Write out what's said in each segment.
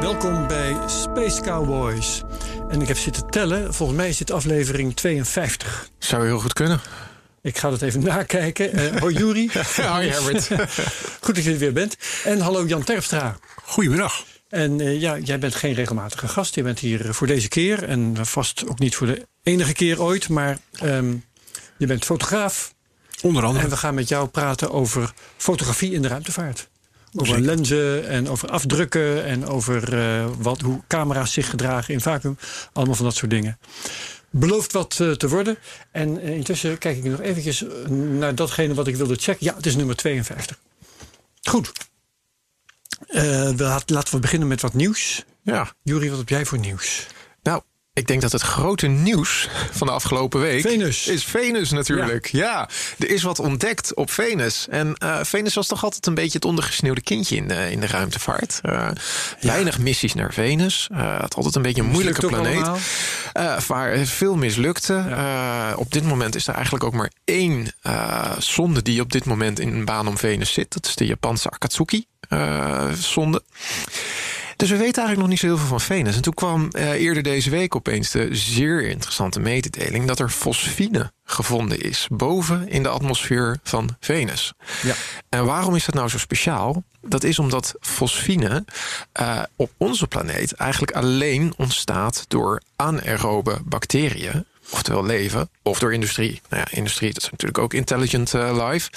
Welkom bij Space Cowboys. En ik heb zitten tellen. Volgens mij is dit aflevering 52. Zou heel goed kunnen. Ik ga dat even nakijken. Uh, hoi Juri. Hoi Herbert. Goed dat je er weer bent. En hallo Jan Terpstra. Goedemiddag. En uh, ja, jij bent geen regelmatige gast. Je bent hier voor deze keer. En vast ook niet voor de enige keer ooit. Maar um, je bent fotograaf. Onder andere. En we gaan met jou praten over fotografie in de ruimtevaart. Over Zeker. lenzen en over afdrukken en over uh, wat, hoe camera's zich gedragen in vacuüm. Allemaal van dat soort dingen. Belooft wat uh, te worden. En uh, intussen kijk ik nog eventjes naar datgene wat ik wilde checken. Ja, het is nummer 52. Goed. we, laten we beginnen met wat nieuws. Ja. Jury, wat heb jij voor nieuws? Nou, ik denk dat het grote nieuws van de afgelopen week Venus. is Venus natuurlijk. Ja. ja. er is wat ontdekt op Venus. En uh, Venus was toch altijd een beetje het ondergesneeuwde kindje in de, in de ruimtevaart. Uh, ja. Weinig missies naar Venus. Uh, het altijd een beetje een moeilijke planeet. waar veel mislukte. Ja. op dit moment is er eigenlijk ook maar één zonde die op dit moment in een baan om Venus zit. Dat is de Japanse Akatsuki-zonde. Dus we weten eigenlijk nog niet zo heel veel van Venus. En toen kwam uh, eerder deze week opeens de zeer interessante mededeling dat er fosfine gevonden is boven in de atmosfeer van Venus. Ja. En waarom is dat nou zo speciaal? Dat is omdat fosfine uh, op onze planeet eigenlijk alleen ontstaat door anaerobe bacteriën oftewel leven, of door industrie. Nou ja, industrie, dat is natuurlijk ook intelligent uh, life.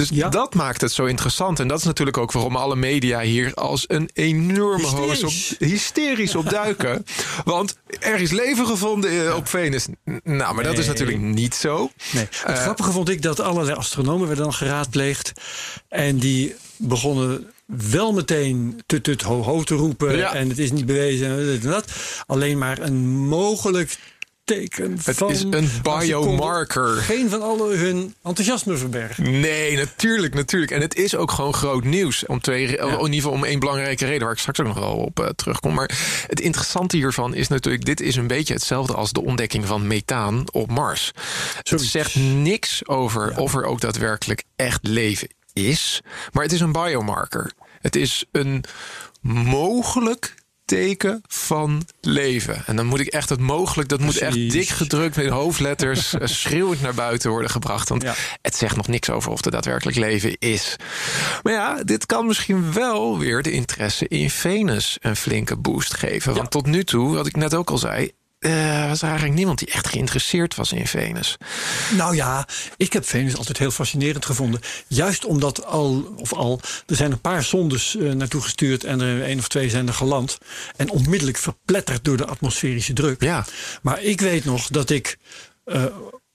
Dus ja. dat maakt het zo interessant. En dat is natuurlijk ook waarom alle media hier als een enorme hoos op hysterisch op duiken. Want er is leven gevonden ja. op Venus. Nou, maar dat nee. is natuurlijk niet zo. Nee. Het uh, grappige vond ik dat allerlei astronomen werden dan geraadpleegd. En die begonnen wel meteen tut tut ho ho te roepen. Ja. En het is niet bewezen en dat. Alleen maar een mogelijk teken het van... is een biomarker. Geen van alle hun enthousiasme verbergen. Nee, natuurlijk, natuurlijk. En het is ook gewoon groot nieuws. Om twee, ja. In ieder geval om één belangrijke reden... waar ik straks ook nog wel op uh, terugkom. Maar het interessante hiervan is natuurlijk... dit is een beetje hetzelfde als de ontdekking van methaan op Mars. Het zegt niks over ja. of er ook daadwerkelijk echt leven is. Maar het is een biomarker. Het is een mogelijk teken van leven. En dan moet ik echt het mogelijk, dat Precies. moet echt dik gedrukt met hoofdletters schreeuwend naar buiten worden gebracht. Want ja. het zegt nog niks over of er daadwerkelijk leven is. Maar ja, dit kan misschien wel weer de interesse in Venus een flinke boost geven. Want ja. tot nu toe, wat ik net ook al zei, uh, was er eigenlijk niemand die echt geïnteresseerd was in Venus. Nou ja, ik heb Venus altijd heel fascinerend gevonden. Juist omdat al, of al, er zijn een paar zondes uh, naartoe gestuurd en er één of twee zijn er geland. En onmiddellijk verpletterd door de atmosferische druk. Ja. Maar ik weet nog dat ik uh,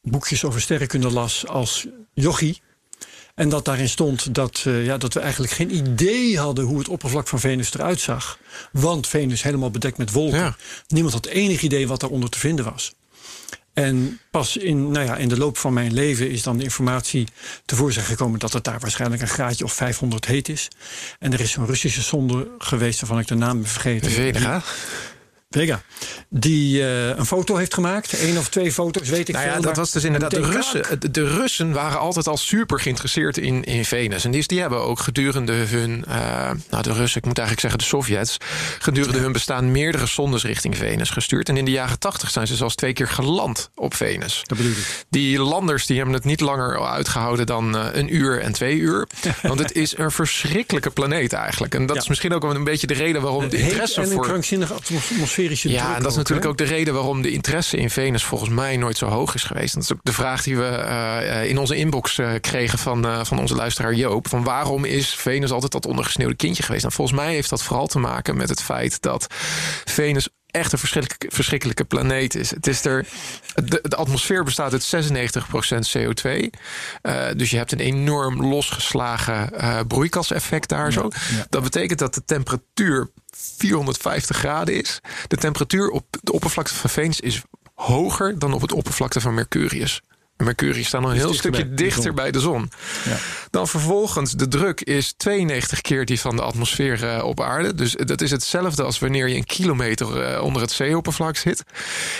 boekjes over sterrenkunde las als jochie. En dat daarin stond dat, uh, ja, dat we eigenlijk geen idee hadden hoe het oppervlak van Venus eruit zag. Want Venus helemaal bedekt met wolken. Ja. Niemand had enig idee wat daaronder te vinden was. En pas in, nou ja, in de loop van mijn leven is dan de informatie tevoorschijn gekomen dat het daar waarschijnlijk een graadje of 500 heet is. En er is zo'n Russische zonde geweest waarvan ik de naam vergeten. Vega. Vega. Die uh, een foto heeft gemaakt. Één of twee foto's, weet ik nou ja, veel. Dat was dus inderdaad. De Russen, de Russen waren altijd al super geïnteresseerd in, in Venus. En die, die hebben ook gedurende hun. Uh, nou, de Russen, ik moet eigenlijk zeggen de Sovjets. Gedurende ja. hun bestaan meerdere zondes richting Venus gestuurd. En in de jaren tachtig zijn ze zelfs twee keer geland op Venus. Dat bedoel ik. Die landers die hebben het niet langer uitgehouden dan uh, een uur en twee uur. Want het is een verschrikkelijke planeet eigenlijk. En dat ja. is misschien ook een beetje de reden waarom de interesse en voor. een krankzinnige atmosfeer ja, en dat is natuurlijk ook de reden waarom de interesse in Venus volgens mij nooit zo hoog is geweest. Dat is ook de vraag die we uh, in onze inbox uh, kregen van, uh, van onze luisteraar Joop. Van waarom is Venus altijd dat ondergesneeuwde kindje geweest? En volgens mij heeft dat vooral te maken met het feit dat Venus echt een verschrikkelijke, verschrikkelijke planeet is. Het is er, de, de atmosfeer bestaat uit 96% CO2. Uh, dus je hebt een enorm losgeslagen uh, broeikaseffect daar zo. ja. Dat betekent dat de temperatuur 450 graden is. De temperatuur op de oppervlakte van Venus is hoger dan op het oppervlakte van Mercurius. Mercurius staat nog een heel stukje bij dichter bij de zon. Ja. Dan vervolgens, de druk is 92 keer die van de atmosfeer eh, op aarde. Dus dat is hetzelfde als wanneer je een kilometer eh, onder het zeeoppervlak zit.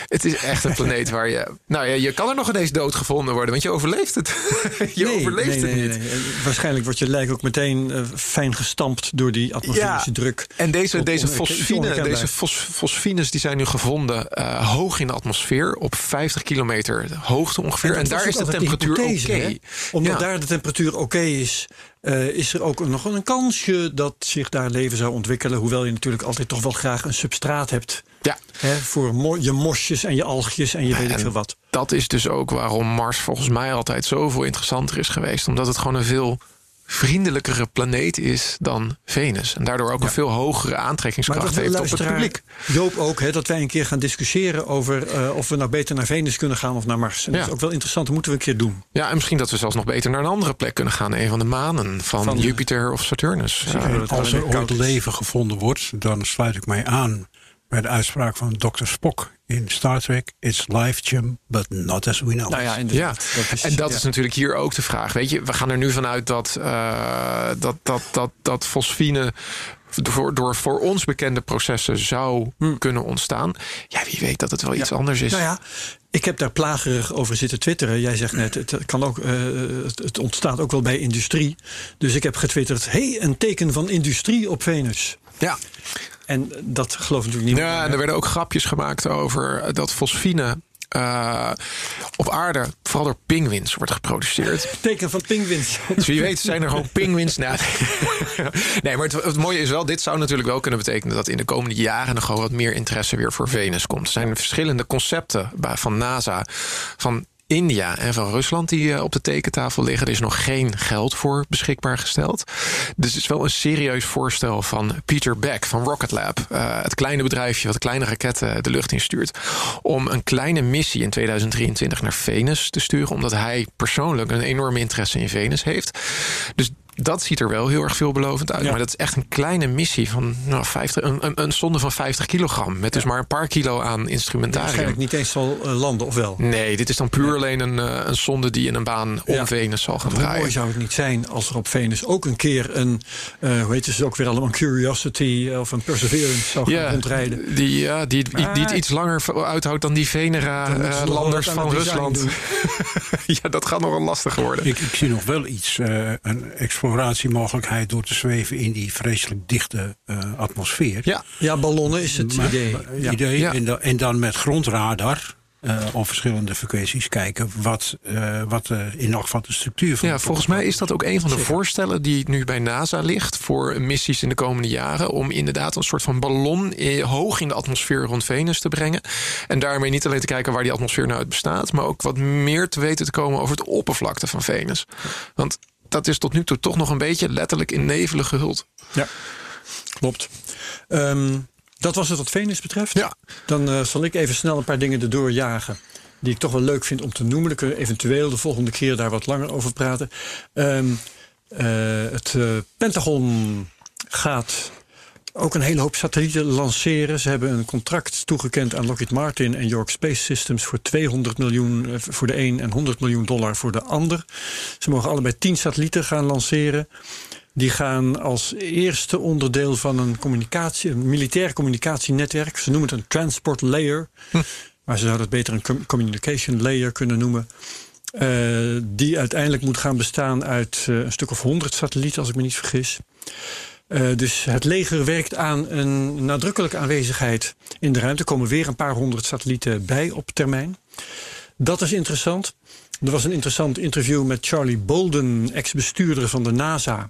Het is echt een planeet waar je... Nou ja, je kan er nog ineens doodgevonden worden, want je overleeft het. je Nee, overleeft nee, het niet. Waarschijnlijk wordt je lijk ook meteen eh, fijn gestampt door die atmosferische druk. En deze, Op- deze fosfine, deze fos, fosfines die zijn nu gevonden eh, hoog in de atmosfeer op 50 kilometer hoogte ongeveer. En, dat daar is de temperatuur oké. Omdat Ja. daar de temperatuur oké is, eh, is er ook nog een kansje dat zich daar leven zou ontwikkelen. Hoewel je natuurlijk altijd toch wel graag een substraat hebt. Ja. Hè, voor mo- je mosjes en je algjes en je weet ik En veel wat. Dat is dus ook waarom Mars volgens mij altijd zoveel interessanter is geweest. Omdat het gewoon een veel vriendelijkere planeet is dan Venus. En daardoor ook een veel hogere aantrekkingskracht heeft op het publiek. Joop ook, hè, dat wij een keer gaan discussiëren over eh, of we nou beter naar Venus kunnen gaan of naar Mars. En dat Ja. is ook wel interessant, dat moeten we een keer doen. Ja, en misschien dat we zelfs nog beter naar een andere plek kunnen gaan. Een van de manen van, Van- Jupiter of Saturnus. Ja. dat Als er ooit leven gevonden wordt, dan sluit ik mij aan bij de uitspraak van Dr. Spock in Star Trek. It's life, Jim, but not as we know. Nou ja, Ja, inderdaad. Dat is, en dat ja. is natuurlijk hier ook de vraag. Weet je, we gaan er nu vanuit dat, eh, dat, dat, dat, dat fosfine door, door voor ons bekende processen zou kunnen ontstaan. Ja, wie weet dat het wel iets anders is. Nou ja, ik heb daar plagerig over zitten twitteren. Jij zegt net, het, kan ook, eh, het, het ontstaat ook wel bij industrie. Dus ik heb getwitterd, hey, een teken van industrie op Venus. ja. En dat geloof natuurlijk niet Ja, en er werden ook grapjes gemaakt over dat fosfine eh, op aarde vooral door pinguïns wordt geproduceerd. Teken van pinguïns. Dus wie weet zijn er gewoon pinguïns. Nou, nee, maar het, het mooie is wel, dit zou natuurlijk wel kunnen betekenen dat in de komende jaren nog gewoon wat meer interesse weer voor Venus komt. Er zijn verschillende concepten van NASA, van India en van Rusland die eh, op de tekentafel liggen. Er is nog geen geld voor beschikbaar gesteld. Dus het is wel een serieus voorstel van Peter Beck van Rocket Lab. eh, het kleine bedrijfje wat kleine raketten de lucht instuurt. Om een kleine missie in 2023 naar Venus te sturen. Omdat hij persoonlijk een enorme interesse in Venus heeft. Dus dat ziet er wel heel erg veelbelovend uit. Ja. Maar dat is echt een kleine missie van nou, 50, een, een, zonde van 50 kilogram. Met dus maar een paar kilo aan instrumentarium. Waarschijnlijk niet eens zal eh, landen, of wel? Nee, dit is dan puur alleen een, eh, een zonde die in een baan om. Venus zal gaan Hoe mooi draaien. zou het niet zijn als er op Venus ook een keer een, eh hoe heet ze ook weer allemaal, een Curiosity of een Perseverance zou gaan Ja, rondrijden. die, ja, die, die, die het iets langer uithoudt dan die Venera-landers van Rusland. ja, dat gaat nog wel lastig worden. Ik, ik zie nog wel iets, eh, een exploratiemogelijkheid door te zweven in die vreselijk dichte eh, atmosfeer. Ja, Ja, ballonnen is het Maar- idee. Ja. idee. Ja. En, dan, en dan met grondradar op verschillende frequenties kijken wat, eh, wat in elk geval de structuur van Ja, volgens mij is dat ook een van de Zeker. voorstellen die nu bij NASA ligt voor missies in de komende jaren. Om inderdaad een soort van ballon eh, hoog in de atmosfeer rond Venus te brengen. En daarmee niet alleen te kijken waar die atmosfeer nou uit bestaat, maar ook wat meer te weten te komen over het oppervlakte van Venus. Want dat is tot nu toe toch nog een beetje letterlijk in nevelen gehuld. Ja, klopt. Ehm, dat was het wat Venus betreft. Ja. Dan eh, zal ik even snel een paar dingen erdoor jagen. Die ik toch wel leuk vind om te noemen. Dan kunnen we eventueel de volgende keer daar wat langer over praten. Ehm, eh, het eh, Pentagon gaat ook een hele hoop satellieten lanceren. Ze hebben een contract toegekend aan Lockheed Martin en York Space Systems voor 200 miljoen voor de een en 100 miljoen dollar voor de ander. Ze mogen allebei 10 satellieten gaan lanceren. Die gaan als eerste onderdeel van een, communicatie, een militair communicatienetwerk. Ze noemen het een transport layer. Maar ze zouden het beter een com- communication layer kunnen noemen. Eh, die uiteindelijk moet gaan bestaan uit eh, een stuk of 100 satellieten, als ik me niet vergis. Eh, dus het leger werkt aan een nadrukkelijke aanwezigheid in de ruimte. Er komen weer een paar honderd satellieten bij op termijn. Dat is interessant. Er was een interessant interview met Charlie Bolden, ex-bestuurder van de NASA.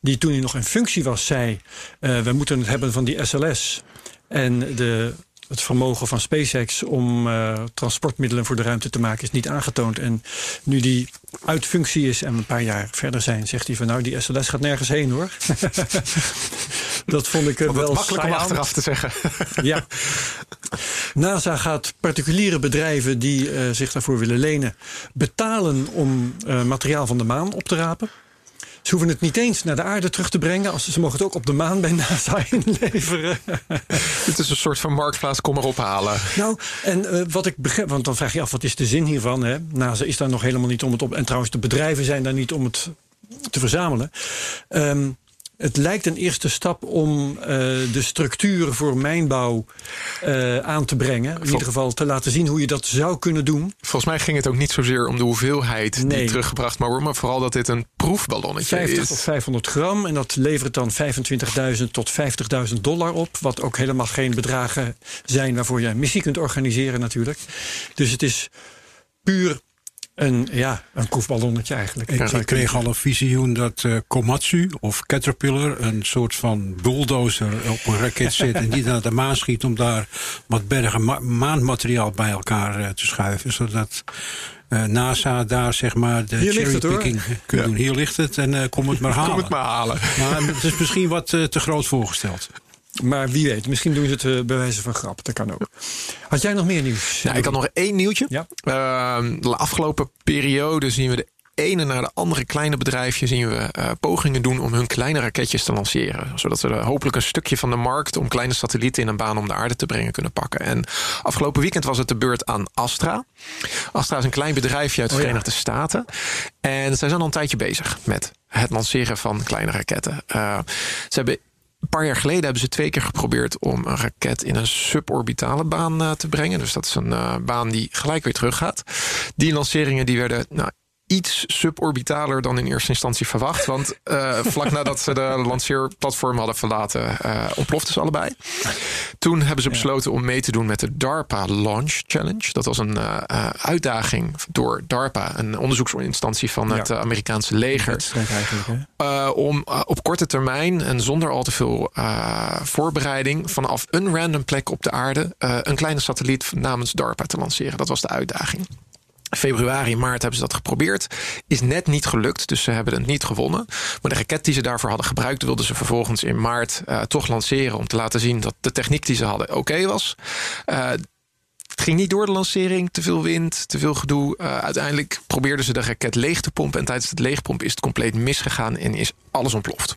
Die toen hij nog in functie was, zei: eh, We moeten het hebben van die SLS. En de, het vermogen van SpaceX om eh, transportmiddelen voor de ruimte te maken is niet aangetoond. En nu die uit functie is en een paar jaar verder zijn, zegt hij van nou, die SLS gaat nergens heen hoor. dat vond ik eh, Wat wel makkelijk om achteraf te zeggen. Ja. NASA gaat particuliere bedrijven die zich daarvoor willen lenen, betalen om materiaal van de maan op te rapen. Ze hoeven het niet eens naar de aarde terug te brengen. Als, ze mogen het ook op de maan bij NASA inleveren. Dit is een soort van marktplaats, kom maar ophalen. Nou, en eh, wat ik begrijp, want dan vraag je af, wat is de zin hiervan? Hè? NASA is daar nog helemaal niet om het op. En trouwens, de bedrijven zijn daar niet om het te verzamelen. Ehm, het lijkt een eerste stap om eh, de structuren voor mijnbouw eh, aan te brengen. In ieder geval te laten zien hoe je dat zou kunnen doen. Volgens mij ging het ook niet zozeer om de hoeveelheid Nee. die teruggebracht mag worden, maar vooral dat dit een proefballonnetje 50 is. tot 500 gram. En dat levert dan 25.000 tot 50.000 dollar op. Wat ook helemaal geen bedragen zijn waarvoor je een missie kunt organiseren natuurlijk. Dus het is puur een, ja, een proefballonnetje eigenlijk. Ik, kreeg al een visioen dat eh, Komatsu of Caterpillar een soort van bulldozer op een raket zet en die naar de maan schiet om daar wat bergen ma- maanmateriaal bij elkaar eh, te schuiven. Zodat eh, NASA daar zeg maar de cherrypicking kunt doen. Hier ligt het en eh, kom het maar halen. Kom het maar halen. Maar het is misschien wat te groot voorgesteld. Maar wie weet, misschien doen ze het eh, bij wijze van grap. Dat kan ook. Had jij nog meer nieuws? Nou, ik had nog één nieuwtje. Ja. Ehm, de afgelopen periode zien we de ene na de andere kleine bedrijfje zien we eh, pogingen doen om hun kleine raketjes te lanceren. Zodat ze hopelijk een stukje van de markt om kleine satellieten in een baan om de aarde te brengen kunnen pakken. En afgelopen weekend was het de beurt aan Astra. Astra is een klein bedrijfje uit de Oh ja. Verenigde Staten. En zij zijn al een tijdje bezig met het lanceren van kleine raketten. Eh, ze hebben een paar jaar geleden hebben ze twee keer geprobeerd om een raket in een suborbitale baan eh, te brengen. Dus dat is een eh, baan die gelijk weer teruggaat. Die lanceringen die werden nou, iets suborbitaler dan in eerste instantie verwacht. Want eh, vlak nadat ze de lanceerplatform hadden verlaten, eh ontploften ze allebei. Toen hebben ze besloten om mee te doen met de DARPA Launch Challenge. Dat was een eh, uitdaging door DARPA, een onderzoeksinstantie van het Ja. Amerikaanse leger. Uh, om uh, op korte termijn en zonder al te veel uh, voorbereiding vanaf een random plek op de aarde uh, een kleine satelliet namens DARPA te lanceren. Dat was de uitdaging. Februari, maart hebben ze dat geprobeerd. Is net niet gelukt, dus ze hebben het niet gewonnen. Maar de raket die ze daarvoor hadden gebruikt, wilden ze vervolgens in maart uh, toch lanceren. Om te laten zien dat de techniek die ze hadden oké was. Uh, het ging niet door de lancering, te veel wind, te veel gedoe. Uh, uiteindelijk probeerden ze de raket leeg te pompen. En tijdens het leegpompen is het compleet misgegaan en is alles ontploft.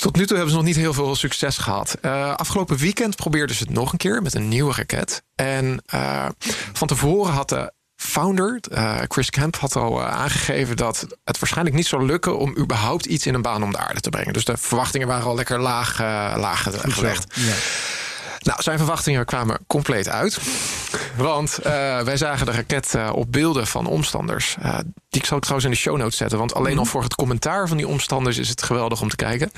Tot nu toe hebben ze nog niet heel veel succes gehad. Afgelopen weekend probeerden ze het nog een keer met een nieuwe raket. En van tevoren had de founder, uh, Chris Kemp, had al uh, aangegeven dat het waarschijnlijk niet zou lukken om überhaupt iets in een baan om de aarde te brengen. Dus de verwachtingen waren al lekker laag, uh, laag gelegd. Ja. Nou, zijn verwachtingen kwamen compleet uit. Want wij zagen de raket op beelden van omstanders. Die ik zal ik trouwens in de show notes zetten. Want alleen mm. al voor het commentaar van die omstanders is het geweldig om te kijken.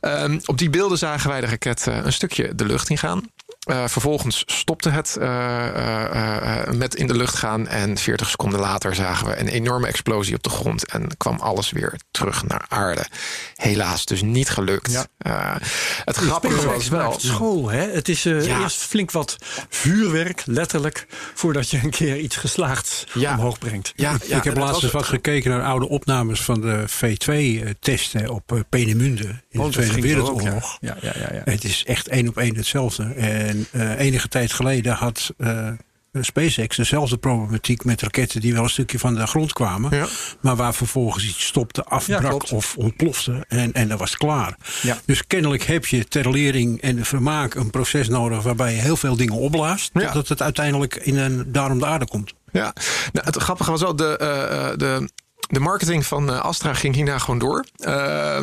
Um, op die beelden zagen wij de raket een stukje de lucht in gaan. Uh, vervolgens stopte het uh, uh, met in de lucht gaan. En 40 seconden later zagen we een enorme explosie op de grond. En kwam alles weer terug naar aarde. Helaas dus niet gelukt. Ja. het grappige was wel. School, hè? Het is ja. eerst flink wat vuurwerk, letterlijk. Voordat je een keer iets geslaagd ja. omhoog brengt. Ja, ik, ik heb laatst eens wat gekeken naar oude opnames van de V2-testen op Peenemünde. In oh, de Tweede Wereldoorlog. Ja. Ja, ja, ja, Het is echt één op één hetzelfde. En uh, enige tijd geleden had uh, SpaceX dezelfde problematiek met raketten die wel een stukje van de grond kwamen. Ja. Maar waar vervolgens iets stopte, afbrak ja, of ontplofte. En, en dat was klaar. Ja. Dus kennelijk heb je ter lering en vermaak een proces nodig waarbij je heel veel dingen opblaast. Ja. Dat het uiteindelijk in een, daar om de aarde komt. Ja, nou, het grappige was wel de. Uh, de de marketing van uh, Astra ging hierna gewoon door. Uh,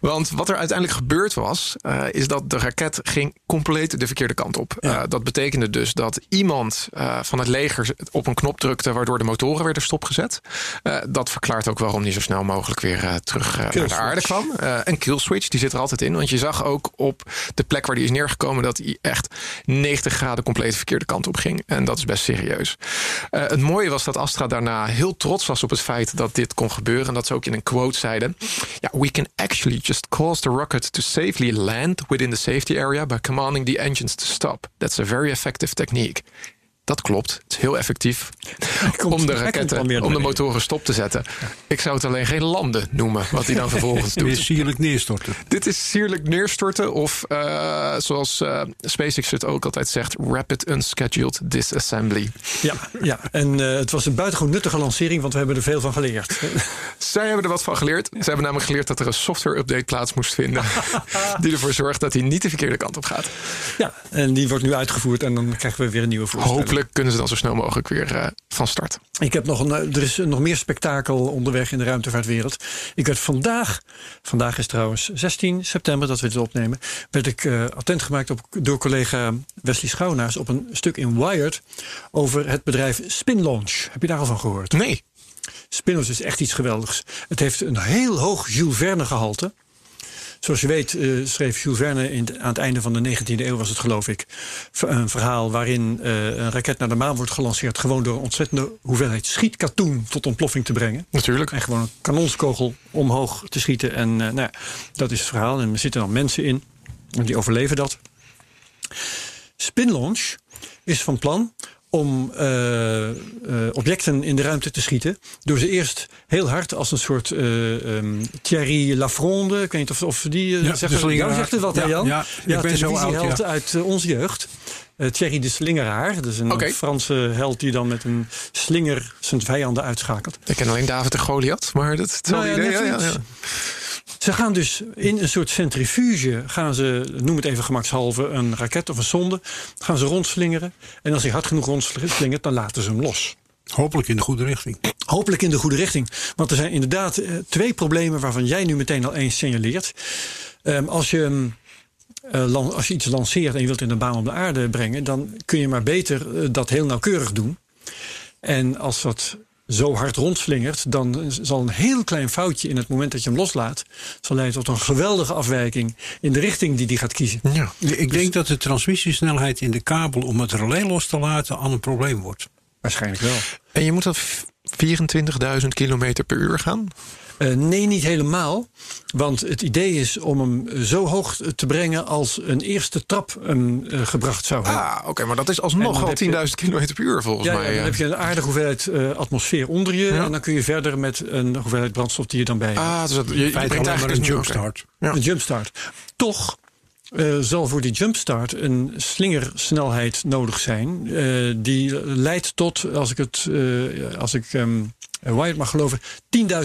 want wat er uiteindelijk gebeurd was, uh, is dat de raket ging compleet de verkeerde kant op. Ja. dat betekende dus dat iemand van het leger op een knop drukte, waardoor de motoren werden stopgezet. dat verklaart ook waarom die zo snel mogelijk weer terug naar de aarde kwam. een kill switch, die zit er altijd in. Want je zag ook op de plek waar die is neergekomen dat hij echt 90 graden compleet de verkeerde kant op ging. En dat is best serieus. het mooie was dat Astra daarna heel trots was op het feit dat dit kon gebeuren. En dat ze ook in een quote zeiden: ja, We can actually just cause the rocket to safely land within the safety area by commanding the engines to stop. That's a very effective technique. Dat klopt. Het is heel effectief om de raketten, om de motoren stop te zetten. Ik zou het alleen geen landen noemen, wat hij dan vervolgens doet. sierlijk neerstorten. Dit is sierlijk neerstorten of eh, zoals eh, SpaceX het ook altijd zegt, rapid unscheduled disassembly. Ja, ja. en eh, het was een buitengewoon nuttige lancering, want we hebben er veel van geleerd. Zij hebben er wat van geleerd. Ze hebben namelijk geleerd dat er een software update plaats moest vinden. die ervoor zorgt dat hij niet de verkeerde kant op gaat. ja, en die wordt nu uitgevoerd en dan krijgen we weer een nieuwe voorstelling. Hopelijk kunnen ze dan zo snel mogelijk weer eh, van start. Ik heb nog een, eh, er is nog meer spektakel onderweg in de ruimtevaartwereld. Ik werd vandaag, vandaag is trouwens 16 september dat we dit opnemen, werd ik eh, attent gemaakt op, door collega Wesley Schouwnaars op een stuk in Wired over het bedrijf Spin Launch. Heb je daar al van gehoord? Nee. Spin Launch is echt iets geweldigs. Het heeft een heel hoog Jules Verne gehalte. Zoals je weet eh, schreef Jules Verne in, aan het einde van de 19e eeuw, was het geloof ik, een verhaal waarin eh, een raket naar de maan wordt gelanceerd. Gewoon door een ontzettende hoeveelheid schietkatoen tot ontploffing te brengen. Natuurlijk. En gewoon een kanonskogel omhoog te schieten. En eh, nou, ja, dat is het verhaal. En er zitten dan mensen in. En die overleven dat. Spin Launch is van plan om eh, eh, objecten in de ruimte te schieten. Door ze eerst heel hard als een soort eh, ehm, Thierry Lafronde. Ik weet niet of, of die Ja, zegt, de slingeraar. jou zegt het wat, hè Ja, Jan? ja, ik ben zo oud, ja. uit onze jeugd. Eh, Thierry de Slingeraar. Dat is een. Franse held die dan met een slinger zijn vijanden uitschakelt. Ik ken alleen David de Goliath, maar dat is Nou hetzelfde ja, idee. Ze gaan dus in een soort centrifuge, gaan ze, noem het even gemakshalve, een raket of een sonde, gaan ze rondslingeren. En als hij hard genoeg rondslingert, dan laten ze hem los. Hopelijk in de goede richting. Hopelijk in de goede richting. Want er zijn inderdaad eh, twee problemen waarvan jij nu meteen al eens signaleert. Ehm, als, je, hem, eh, als je iets lanceert en je wilt in een baan om de aarde brengen, dan kun je maar beter eh, dat heel nauwkeurig doen. En als dat zo hard rondslingert, dan zal een heel klein foutje in het moment dat je hem loslaat, zal leiden tot een geweldige afwijking in de richting die die gaat kiezen. Ja. Ik denk dat de transmissiesnelheid in de kabel om het relais los te laten al een probleem wordt. Waarschijnlijk wel. En je moet dan v- 24.000 kilometer per uur gaan? Eh, nee, niet helemaal. Want het idee is om hem zo hoog te brengen als een eerste trap hem eh, gebracht zou hebben. Ah, oké, maar dat is alsnog al heb je- 10.000 kilometer per uur volgens ja, ja, mij. dan eh. heb je een aardige hoeveelheid eh, atmosfeer onder je. Ja. En dan kun je verder met een hoeveelheid brandstof die je dan bij hebt. Ah, dus dat, je, je brengt eigenlijk een jumpstart. Ja. Een jumpstart. Toch eh, zal voor die jumpstart een slingersnelheid nodig zijn. eh, die leidt tot, als ik het eh, als ik Wired mag geloven,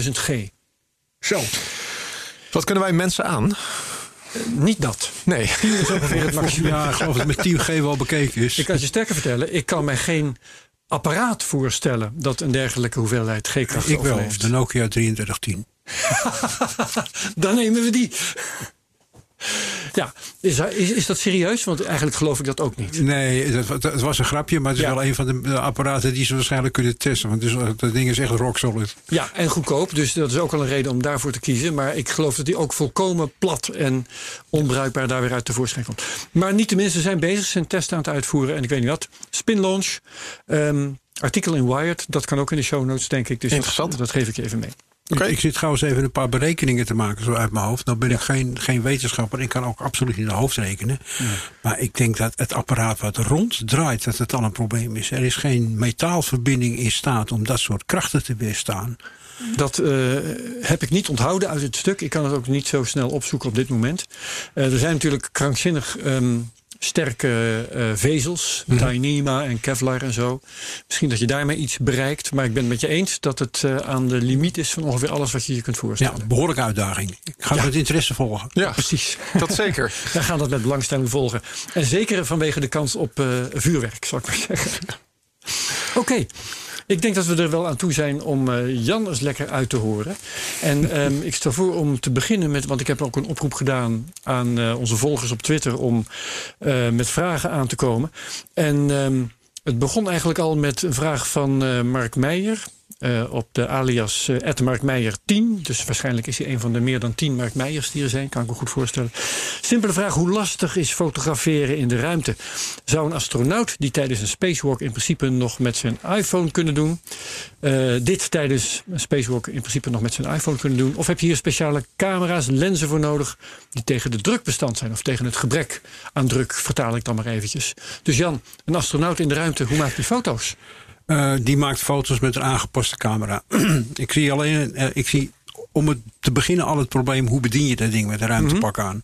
10.000 G. Zo. Wat kunnen wij mensen aan? Niet dat. Nee. 10 is ongeveer het maximum. Ja, ik geloof dat het met 10G wel bekeken is. Ik kan je sterker vertellen, ik kan mij geen apparaat voorstellen dat een dergelijke hoeveelheid G-kracht Ik wel, overleeft. de Nokia 3310. Dan nemen we die. Ja, is, is, is dat serieus? Want eigenlijk geloof ik dat ook niet. Nee, dat, dat- het was een grapje, maar het is Ja. wel een van de, apparaten die ze waarschijnlijk kunnen testen. Want dus, dat ding is echt rock solid. Ja, en goedkoop. Dus dat is ook al een reden om daarvoor te kiezen. Maar ik geloof dat die ook volkomen plat en onbruikbaar daar weer uit tevoorschijn komt. Maar niet tenminste, ze zijn bezig, ze zijn testen aan het uitvoeren. En ik weet niet wat. Spin launch. ehm, artikel in Wired. Dat kan ook in de show notes, denk ik. Dus Interessant. Dat, dat geef ik je even mee. Ik, ik zit trouwens even een paar berekeningen te maken zo uit mijn hoofd. Nou ben ik geen, geen wetenschapper. Ik kan ook absoluut niet in de hoofd rekenen. Maar ik denk dat het apparaat wat ronddraait, dat het al een probleem is. Er is geen metaalverbinding in staat om dat soort krachten te weerstaan. Dat eh, heb ik niet onthouden uit het stuk. Ik kan het ook niet zo snel opzoeken op dit moment. Eh, er zijn natuurlijk krankzinnig ehm, sterke eh, vezels. Dyneema en Kevlar en zo. Misschien dat je daarmee iets bereikt. Maar ik ben het met je eens dat het eh, aan de limiet is van ongeveer alles wat je je kunt Ja, voorstellen. behoorlijke uitdaging. Ik ga het Ja. met interesse volgen. Ja, Precies. dat zeker. Wij gaan dat met belangstelling volgen. En zeker vanwege de kans op eh, vuurwerk, zal ik maar zeggen. Oké. Ik denk dat we er wel aan toe zijn om eh, Jan eens lekker uit te horen. En ehm, ik stel voor om te beginnen met, want ik heb ook een oproep gedaan aan eh, onze volgers op Twitter om eh, met vragen aan te komen. En ehm, het begon eigenlijk al met een vraag van Mark Meijer. Eh, op de alias uh, Mark Meijer 10. Dus waarschijnlijk is hij een van de meer dan 10 Mark Meijers die er zijn. Kan ik me goed voorstellen. Simpele vraag: hoe lastig is fotograferen in de ruimte? Zou een astronaut die tijdens een spacewalk in principe nog met zijn iPhone kunnen doen? Uh, dit tijdens een spacewalk in principe nog met zijn iPhone kunnen doen? Of heb je hier speciale camera's, lenzen voor nodig die tegen de druk bestand zijn of tegen het gebrek aan druk? Vertaal ik dan maar eventjes. Dus Jan, een astronaut in de ruimte, hoe maakt hij foto's? Uh, die maakt foto's met een aangepaste camera. ik zie alleen, uh, ik zie om het te beginnen al het probleem: hoe bedien je dat ding met een ruimtepak mm -hmm. aan?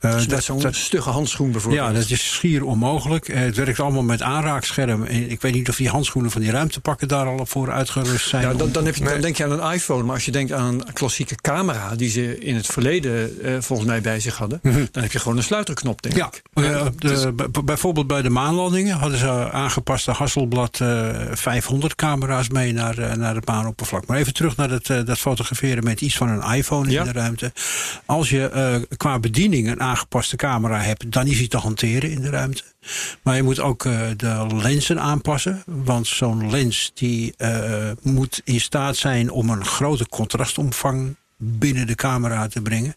Uh, dus dat zo'n stugge handschoen bijvoorbeeld. Ja, dat is schier onmogelijk. Uh, het werkt allemaal met aanraakscherm. Ik weet niet of die handschoenen van die ruimtepakken daar al voor uitgerust zijn. Ja, dan, dan, heb je, dan denk je aan een iPhone. Maar als je denkt aan een klassieke camera... die ze in het verleden uh, volgens mij bij zich hadden... Mm -hmm. dan heb je gewoon een sluiterknop, denk ja, ik. Ja, de, bijvoorbeeld bij de maanlandingen... hadden ze aangepaste Hasselblad 500 camera's mee naar, naar het maanoppervlak. Maar even terug naar dat, dat fotograferen met iets van een iPhone ja. in de ruimte. Als je qua bediening een aangepaste camera hebt, dan is hij te hanteren in de ruimte. Maar je moet ook uh, de lenzen aanpassen. Want zo'n lens die uh, moet in staat zijn om een grote contrastomvang binnen de camera te brengen.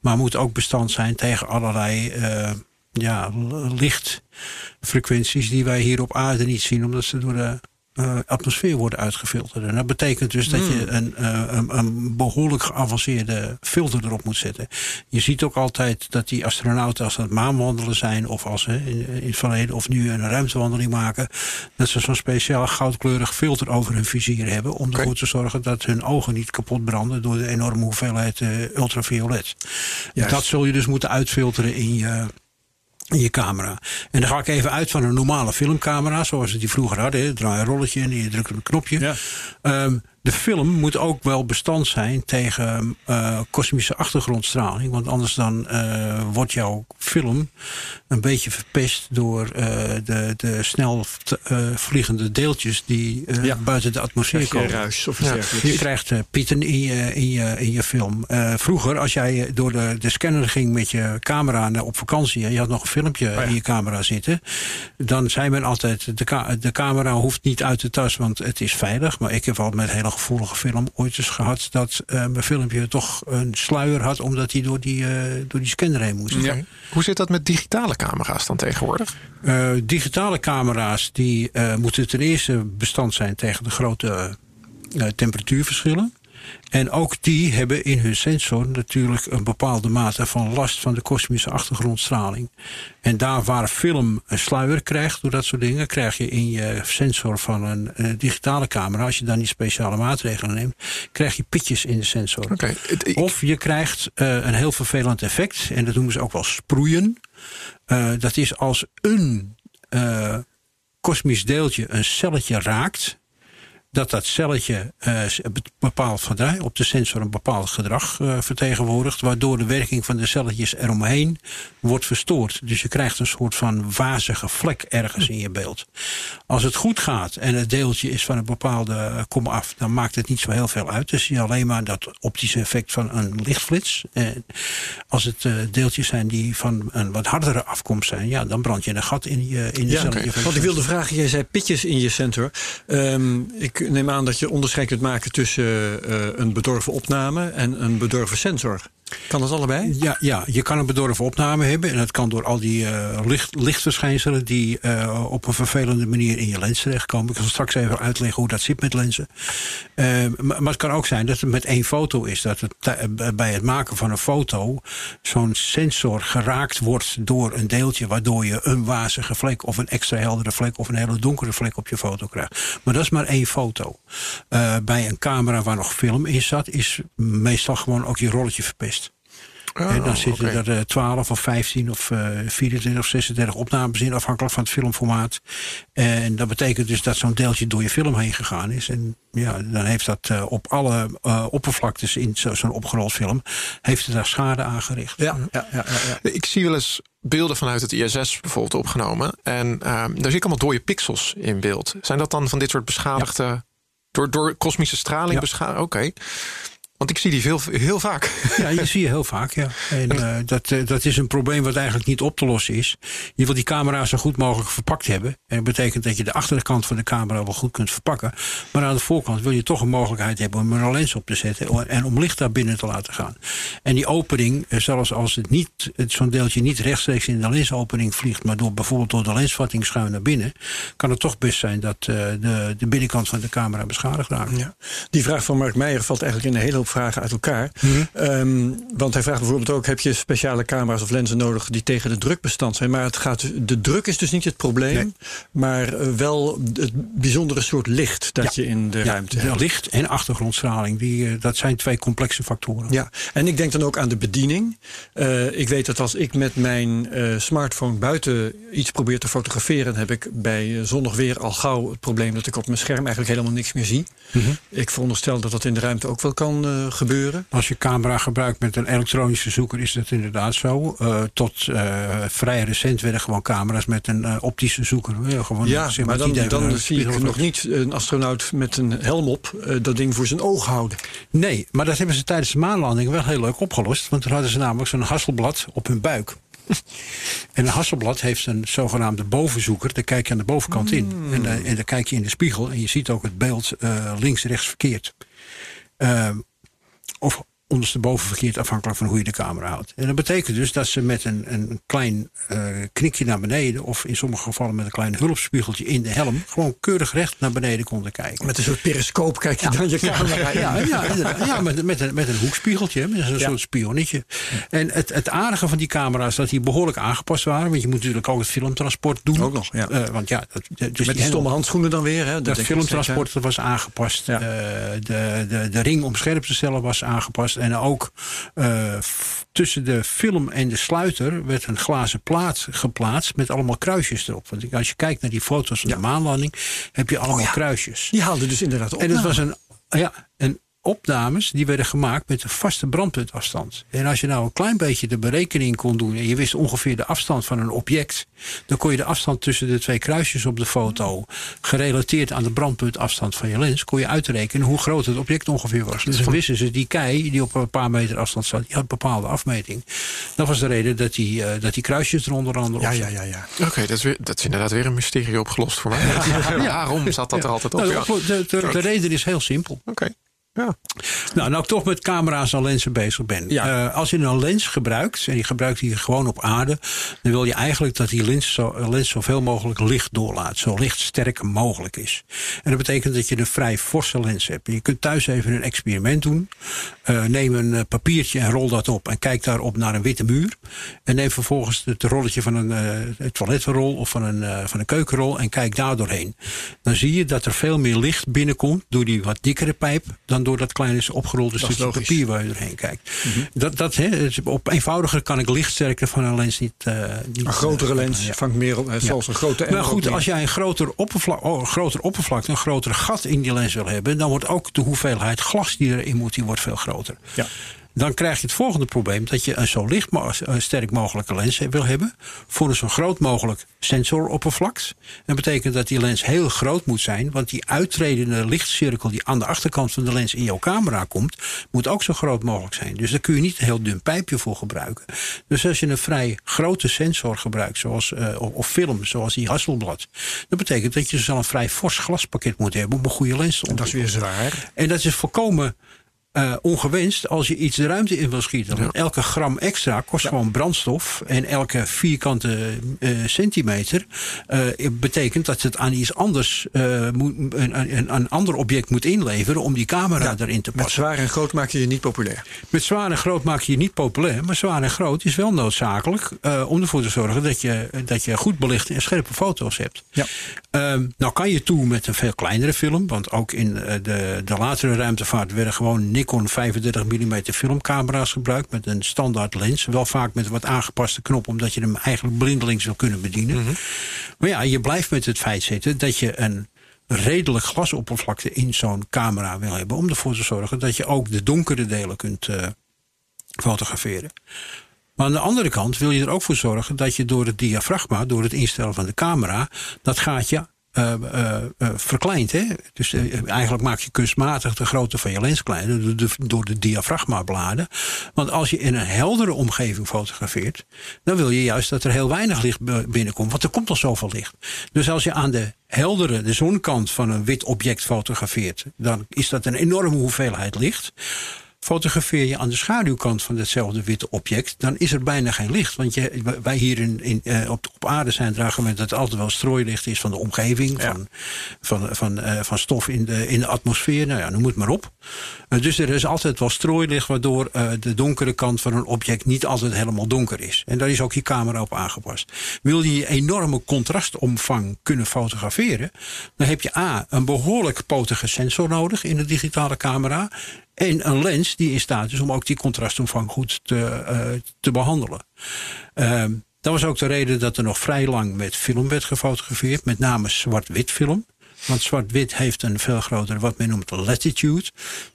Maar moet ook bestand zijn tegen allerlei uh, ja, lichtfrequenties die wij hier op aarde niet zien, omdat ze door de uh, atmosfeer worden uitgefilterd. En dat betekent dus dat je een, uh, een, een, behoorlijk geavanceerde filter erop moet zetten. Je ziet ook altijd dat die astronauten als ze aan het maanwandelen zijn... of als ze in, in het verleden of nu een ruimtewandeling maken... dat ze zo'n speciaal goudkleurig filter over hun vizier hebben... om ervoor te zorgen dat hun ogen niet kapot branden... door de enorme hoeveelheid uh, ultraviolet. Juist. Dat zul je dus moeten uitfilteren in je in je camera. En dan ga ik even uit van een normale filmcamera, zoals we die vroeger hadden. Draai een rolletje en je drukt op een knopje. Ja. Um, de film moet ook wel bestand zijn tegen uh, kosmische achtergrondstraling. Want anders dan uh, wordt jouw film een beetje verpest door uh, de, de snel vliegende deeltjes die ja. buiten de atmosfeer komen. Ruis of ja. Je krijgt pieten in je, in je, in je film. vroeger, als jij door de, de scanner ging met je camera op vakantie en je had nog een filmpje oh ja. in je camera zitten, dan zei men altijd: de, de camera hoeft niet uit de tas, want het is veilig. Maar ik heb al met hele gevoelige film ooit eens gehad dat uh, mijn filmpje toch een sluier had omdat hij door die, uh, door die scanner heen moest. Ja. Hoe zit dat met digitale camera's dan tegenwoordig? Uh, digitale camera's die moeten ten eerste bestand zijn tegen de grote temperatuurverschillen. En ook die hebben in hun sensor natuurlijk een bepaalde mate van last van de kosmische achtergrondstraling. En daar waar film een sluier krijgt door dat soort dingen, krijg je in je sensor van een, een digitale camera, als je dan die speciale maatregelen neemt, krijg je pitjes in de sensor. Okay. Of je krijgt uh, een heel vervelend effect, en dat noemen ze ook wel sproeien. Uh, dat is als een uh, kosmisch deeltje een celletje raakt dat dat celletje uh, bepaald gedrag, op de sensor een bepaald gedrag uh, vertegenwoordigt, waardoor de werking van de celletjes eromheen wordt verstoord. Dus je krijgt een soort van wazige vlek ergens in je beeld. Als het goed gaat en het deeltje is van een bepaalde kom af, dan maakt het niet zo heel veel uit. Dus zie je alleen maar dat optische effect van een lichtflits. En als het uh, deeltjes zijn die van een wat hardere afkomst zijn, ja, dan brand je een gat in je in de ja, celletje. Okay. Want ik wilde vragen, jij zei pitjes in je sensor. Um, ik neem aan dat je onderscheid kunt maken tussen uh, een bedorven opname en een bedorven sensor. Kan dat allebei? Ja, ja, je kan een bedorven opname hebben. En dat kan door al die uh, licht, lichtverschijnselen die uh, op een vervelende manier in je lens terechtkomen. Ik zal straks even uitleggen hoe dat zit met lenzen. Maar, maar, het kan ook zijn dat het met één foto is. Dat het bij het maken van een foto zo'n sensor geraakt wordt door een deeltje. Waardoor je een wazige vlek of een extra heldere vlek of een hele donkere vlek op je foto krijgt. Maar dat is maar één foto. bij een camera waar nog film in zat is meestal gewoon ook je rolletje verpest. Oh, en dan zitten okay. er uh, 12 of 15 of uh, 24 of 36 opnames in, afhankelijk van het filmformaat. En dat betekent dus dat zo'n deeltje door je film heen gegaan is. En ja, dan heeft dat uh, op alle uh, oppervlaktes in zo'n zo opgerold film, heeft het daar schade aangericht. Ja, ja, ja, ja, Ik zie wel eens beelden vanuit het ISS bijvoorbeeld opgenomen. En uh, daar zie ik allemaal dode pixels in beeld. Zijn dat dan van dit soort beschadigde, door, door kosmische straling beschadigd? Oké. Okay. Want ik zie die veel, heel vaak. Ja, je zie je heel vaak, ja. En uh, dat, uh, dat is een probleem wat eigenlijk niet op te lossen is. Je wil die camera zo goed mogelijk verpakt hebben. En dat betekent dat je de achterkant van de camera wel goed kunt verpakken. Maar aan de voorkant wil je toch een mogelijkheid hebben om er een lens op te zetten. En om licht daar binnen te laten gaan. En die opening, zelfs als het niet, zo'n deeltje niet rechtstreeks in de lensopening vliegt. Maar door, bijvoorbeeld door de lensvatting schuin naar binnen. Kan het toch best zijn dat uh, de, de binnenkant van de camera beschadigd raakt. Ja. Die vraag van Mark Meijer valt eigenlijk in een hele hoop vragen uit elkaar. Mm -hmm. um, want hij vraagt bijvoorbeeld ook: heb je speciale camera's of lenzen nodig die tegen de druk bestand zijn? Maar het gaat, de druk is dus niet het probleem, nee. maar uh, wel het bijzondere soort licht dat ja. je in de ja, ruimte hebt. Licht en achtergrondstraling, die, uh, dat zijn twee complexe factoren. Ja, en ik denk dan ook aan de bediening. Uh, ik weet dat als ik met mijn smartphone buiten iets probeer te fotograferen, heb ik bij zonnig weer al gauw het probleem dat ik op mijn scherm eigenlijk helemaal niks meer zie. Mm -hmm. Ik veronderstel dat dat in de ruimte ook wel kan uh, gebeuren. Als je camera gebruikt met een elektronische zoeker is dat inderdaad zo. Uh, tot uh, vrij recent werden gewoon camera's met een optische zoeker. Gewoon, ja zeg maar, maar dan, zie ik nog niet een astronaut met een helm op dat ding voor zijn oog houden. Nee, maar dat hebben ze tijdens de maanlanding wel heel leuk opgelost. Want toen hadden ze namelijk zo'n hasselblad op hun buik. En een hasselblad heeft een zogenaamde bovenzoeker. Daar kijk je aan de bovenkant in. Hmm. En, en dan kijk je in de spiegel en je ziet ook het beeld uh, links, rechts, verkeerd. Uh, of ondersteboven verkeerd, afhankelijk van hoe je de camera houdt. En dat betekent dus dat ze met een, een klein uh, knikje naar beneden... of in sommige gevallen met een klein hulpspiegeltje in de helm... gewoon keurig recht naar beneden konden kijken. Met een soort periscoop kijk je ja. dan je camera. Ja, ja, ja, ja met, met, een, met een hoekspiegeltje, met een soort spionnetje. En het, het aardige van die camera's is dat die behoorlijk aangepast waren. Want je moet natuurlijk ook het filmtransport doen. Ook nog, ja. Uh, want ja dat, dus met die, die stomme handschoenen dan weer. Hè? Dat filmtransport was aangepast. Ja. Uh, de, de, de ring om scherp te stellen was aangepast. En ook uh, tussen de film en de sluiter werd een glazen plaat geplaatst met allemaal kruisjes erop. Want als je kijkt naar die foto's van ja. de maanlanding, heb je allemaal oh ja. kruisjes. Die haalden dus inderdaad op. En het was een, ja, een opnames die werden gemaakt met een vaste brandpuntafstand. En als je nou een klein beetje de berekening kon doen en je wist ongeveer de afstand van een object, dan kon je de afstand tussen de twee kruisjes op de foto, gerelateerd aan de brandpuntafstand van je lens, kon je uitrekenen hoe groot het object ongeveer was. Dus dan wisten ze die kei die op een paar meter afstand zat, die had een bepaalde afmeting. Dat was de reden dat die, uh, dat die kruisjes er onder andere ja, ja, ja, ja. Oké, okay, dat, is dat is inderdaad weer een mysterie opgelost voor mij. Ja. Waarom zat dat er altijd op? Nou, de, de, de, de reden is heel simpel. Oké. Okay. Ja. Nou, nou ik toch met camera's en lenzen bezig ben. Ja. Uh, als je een lens gebruikt, en je gebruikt die gewoon op aarde... dan wil je eigenlijk dat die lens, zo, lens zoveel mogelijk licht doorlaat. Zo lichtsterk mogelijk is. En dat betekent dat je een vrij forse lens hebt. Je kunt thuis even een experiment doen. Uh, neem een uh, papiertje en rol dat op. En kijk daarop naar een witte muur. En neem vervolgens het rolletje van een uh, toilettenrol... of van een, van een keukenrol en kijk daar doorheen. Dan zie je dat er veel meer licht binnenkomt... door die wat dikkere pijp... dan door dat kleine opgerolde stukje papier waar je doorheen kijkt. Mm -hmm. dat, dat, he, op eenvoudiger kan ik lichtsterkte van een lens niet... Uh, niet een grotere uh, lens ja. vangt meer op, zoals een grote... Maar goed, als jij een groter, oppervlak, oh, groter oppervlakte, een groter gat in die lens wil hebben... dan wordt ook de hoeveelheid glas die erin moet, die wordt veel groter. Ja. Dan krijg je het volgende probleem dat je een zo licht mo sterk mogelijke lens wil hebben voor een zo groot mogelijk sensoroppervlak. Dat betekent dat die lens heel groot moet zijn, want die uittredende lichtcirkel die aan de achterkant van de lens in jouw camera komt, moet ook zo groot mogelijk zijn. Dus daar kun je niet een heel dun pijpje voor gebruiken. Dus als je een vrij grote sensor gebruikt, zoals, uh, of film, zoals die Hasselblad, dat betekent dat je zo een vrij fors glaspakket moet hebben om een goede lens te ontwikkelen. Dat is weer zwaar. En dat is volkomen uh, ongewenst als je iets de ruimte in wil schieten. Want ja. elke gram extra kost ja. gewoon brandstof. En elke vierkante uh, centimeter uh, betekent dat het aan iets anders moet, een, een, een, ander object moet inleveren om die camera ja, erin te passen. Met zwaar en groot maak je je niet populair. Met zwaar en groot maak je je niet populair. Maar zwaar en groot is wel noodzakelijk om ervoor te zorgen dat je, dat je goed belichte en scherpe foto's hebt. Ja. nou kan je toe met een veel kleinere film. Want ook in de, de latere ruimtevaart werden gewoon Nikon 35 mm filmcamera's gebruikt met een standaard lens. Wel vaak met wat aangepaste knop, omdat je hem eigenlijk blindelings wil kunnen bedienen. Mhm. Mm -hmm. Maar ja, je blijft met het feit zitten dat je een redelijk glasoppervlakte in zo'n camera wil hebben. Om ervoor te zorgen dat je ook de donkere delen kunt uh, fotograferen. Maar aan de andere kant wil je er ook voor zorgen dat je door het diafragma, door het instellen van de camera, dat gaatje eh, eh, eh, verkleind. Hè? Dus eigenlijk maak je kunstmatig de grootte van je lens kleiner door de, door de diafragmabladen. Want als je in een heldere omgeving fotografeert, dan wil je juist dat er heel weinig licht binnenkomt. Want er komt al zoveel licht. Dus als je aan de heldere, de zonkant van een wit object fotografeert, dan is dat een enorme hoeveelheid licht. Fotografeer je aan de schaduwkant van hetzelfde witte object, dan is er bijna geen licht. Want je, wij hier in, in, eh, op, op aarde zijn er gewend dat het altijd wel strooilicht is van de omgeving, van, van, van, eh, van stof in de, in de atmosfeer. Nou ja, noem het maar op. Eh, dus er is altijd wel strooilicht, waardoor eh, de donkere kant van een object niet altijd helemaal donker is. En daar is ook je camera op aangepast. Wil je je enorme contrastomvang kunnen fotograferen, dan heb je A, een behoorlijk potige sensor nodig in de digitale camera. En een lens die in staat is om ook die contrastomvang goed te, eh, te behandelen. Ehm, dat was ook de reden dat er nog vrij lang met film werd gefotografeerd. Met name zwart-wit film. Want zwart-wit heeft een veel grotere, wat men noemt, latitude.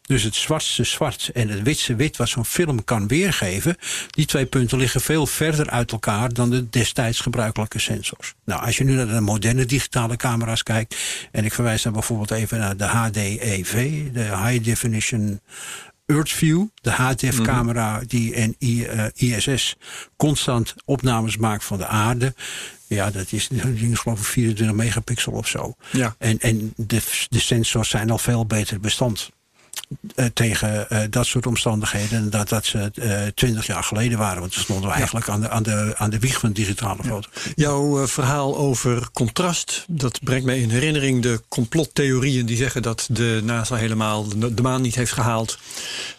Dus het zwartste zwart en het witste wit, wat zo'n film kan weergeven. Die twee punten liggen veel verder uit elkaar dan de destijds gebruikelijke sensors. Nou, als je nu naar de moderne digitale camera's kijkt. En ik verwijs dan bijvoorbeeld even naar de HDEV, de High Definition Earthview, de HDF-camera die en I- eh, ISS constant opnames maakt van de aarde. Ja, dat is, dat ding geloof ik 24 megapixel of zo. Ja. En, en de, de sensors zijn al veel beter bestand eh, tegen eh, dat soort omstandigheden dan dat ze twintig jaar geleden waren. Want toen stonden we eigenlijk aan de, aan, de, aan de wieg van digitale foto. Jouw eh, verhaal over contrast, dat brengt mij in herinnering de complottheorieën die zeggen dat de NASA helemaal de, de maan niet heeft gehaald.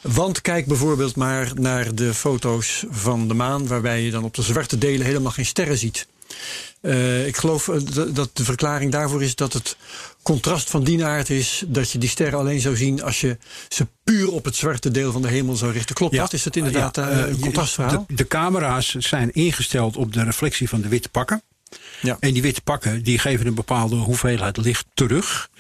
Want kijk bijvoorbeeld maar naar de foto's van de maan, waarbij je dan op de zwarte delen helemaal geen sterren ziet. Eh, ik geloof eh, dat de verklaring daarvoor is dat het contrast van die aard is dat je die sterren alleen zou zien als je ze puur op het zwarte deel van de hemel zou richten. Klopt dat? Is dat inderdaad Ja, eh, een contrastverhaal? De, de camera's zijn ingesteld op de reflectie van de witte pakken. Ja. En die witte pakken die geven een bepaalde hoeveelheid licht terug.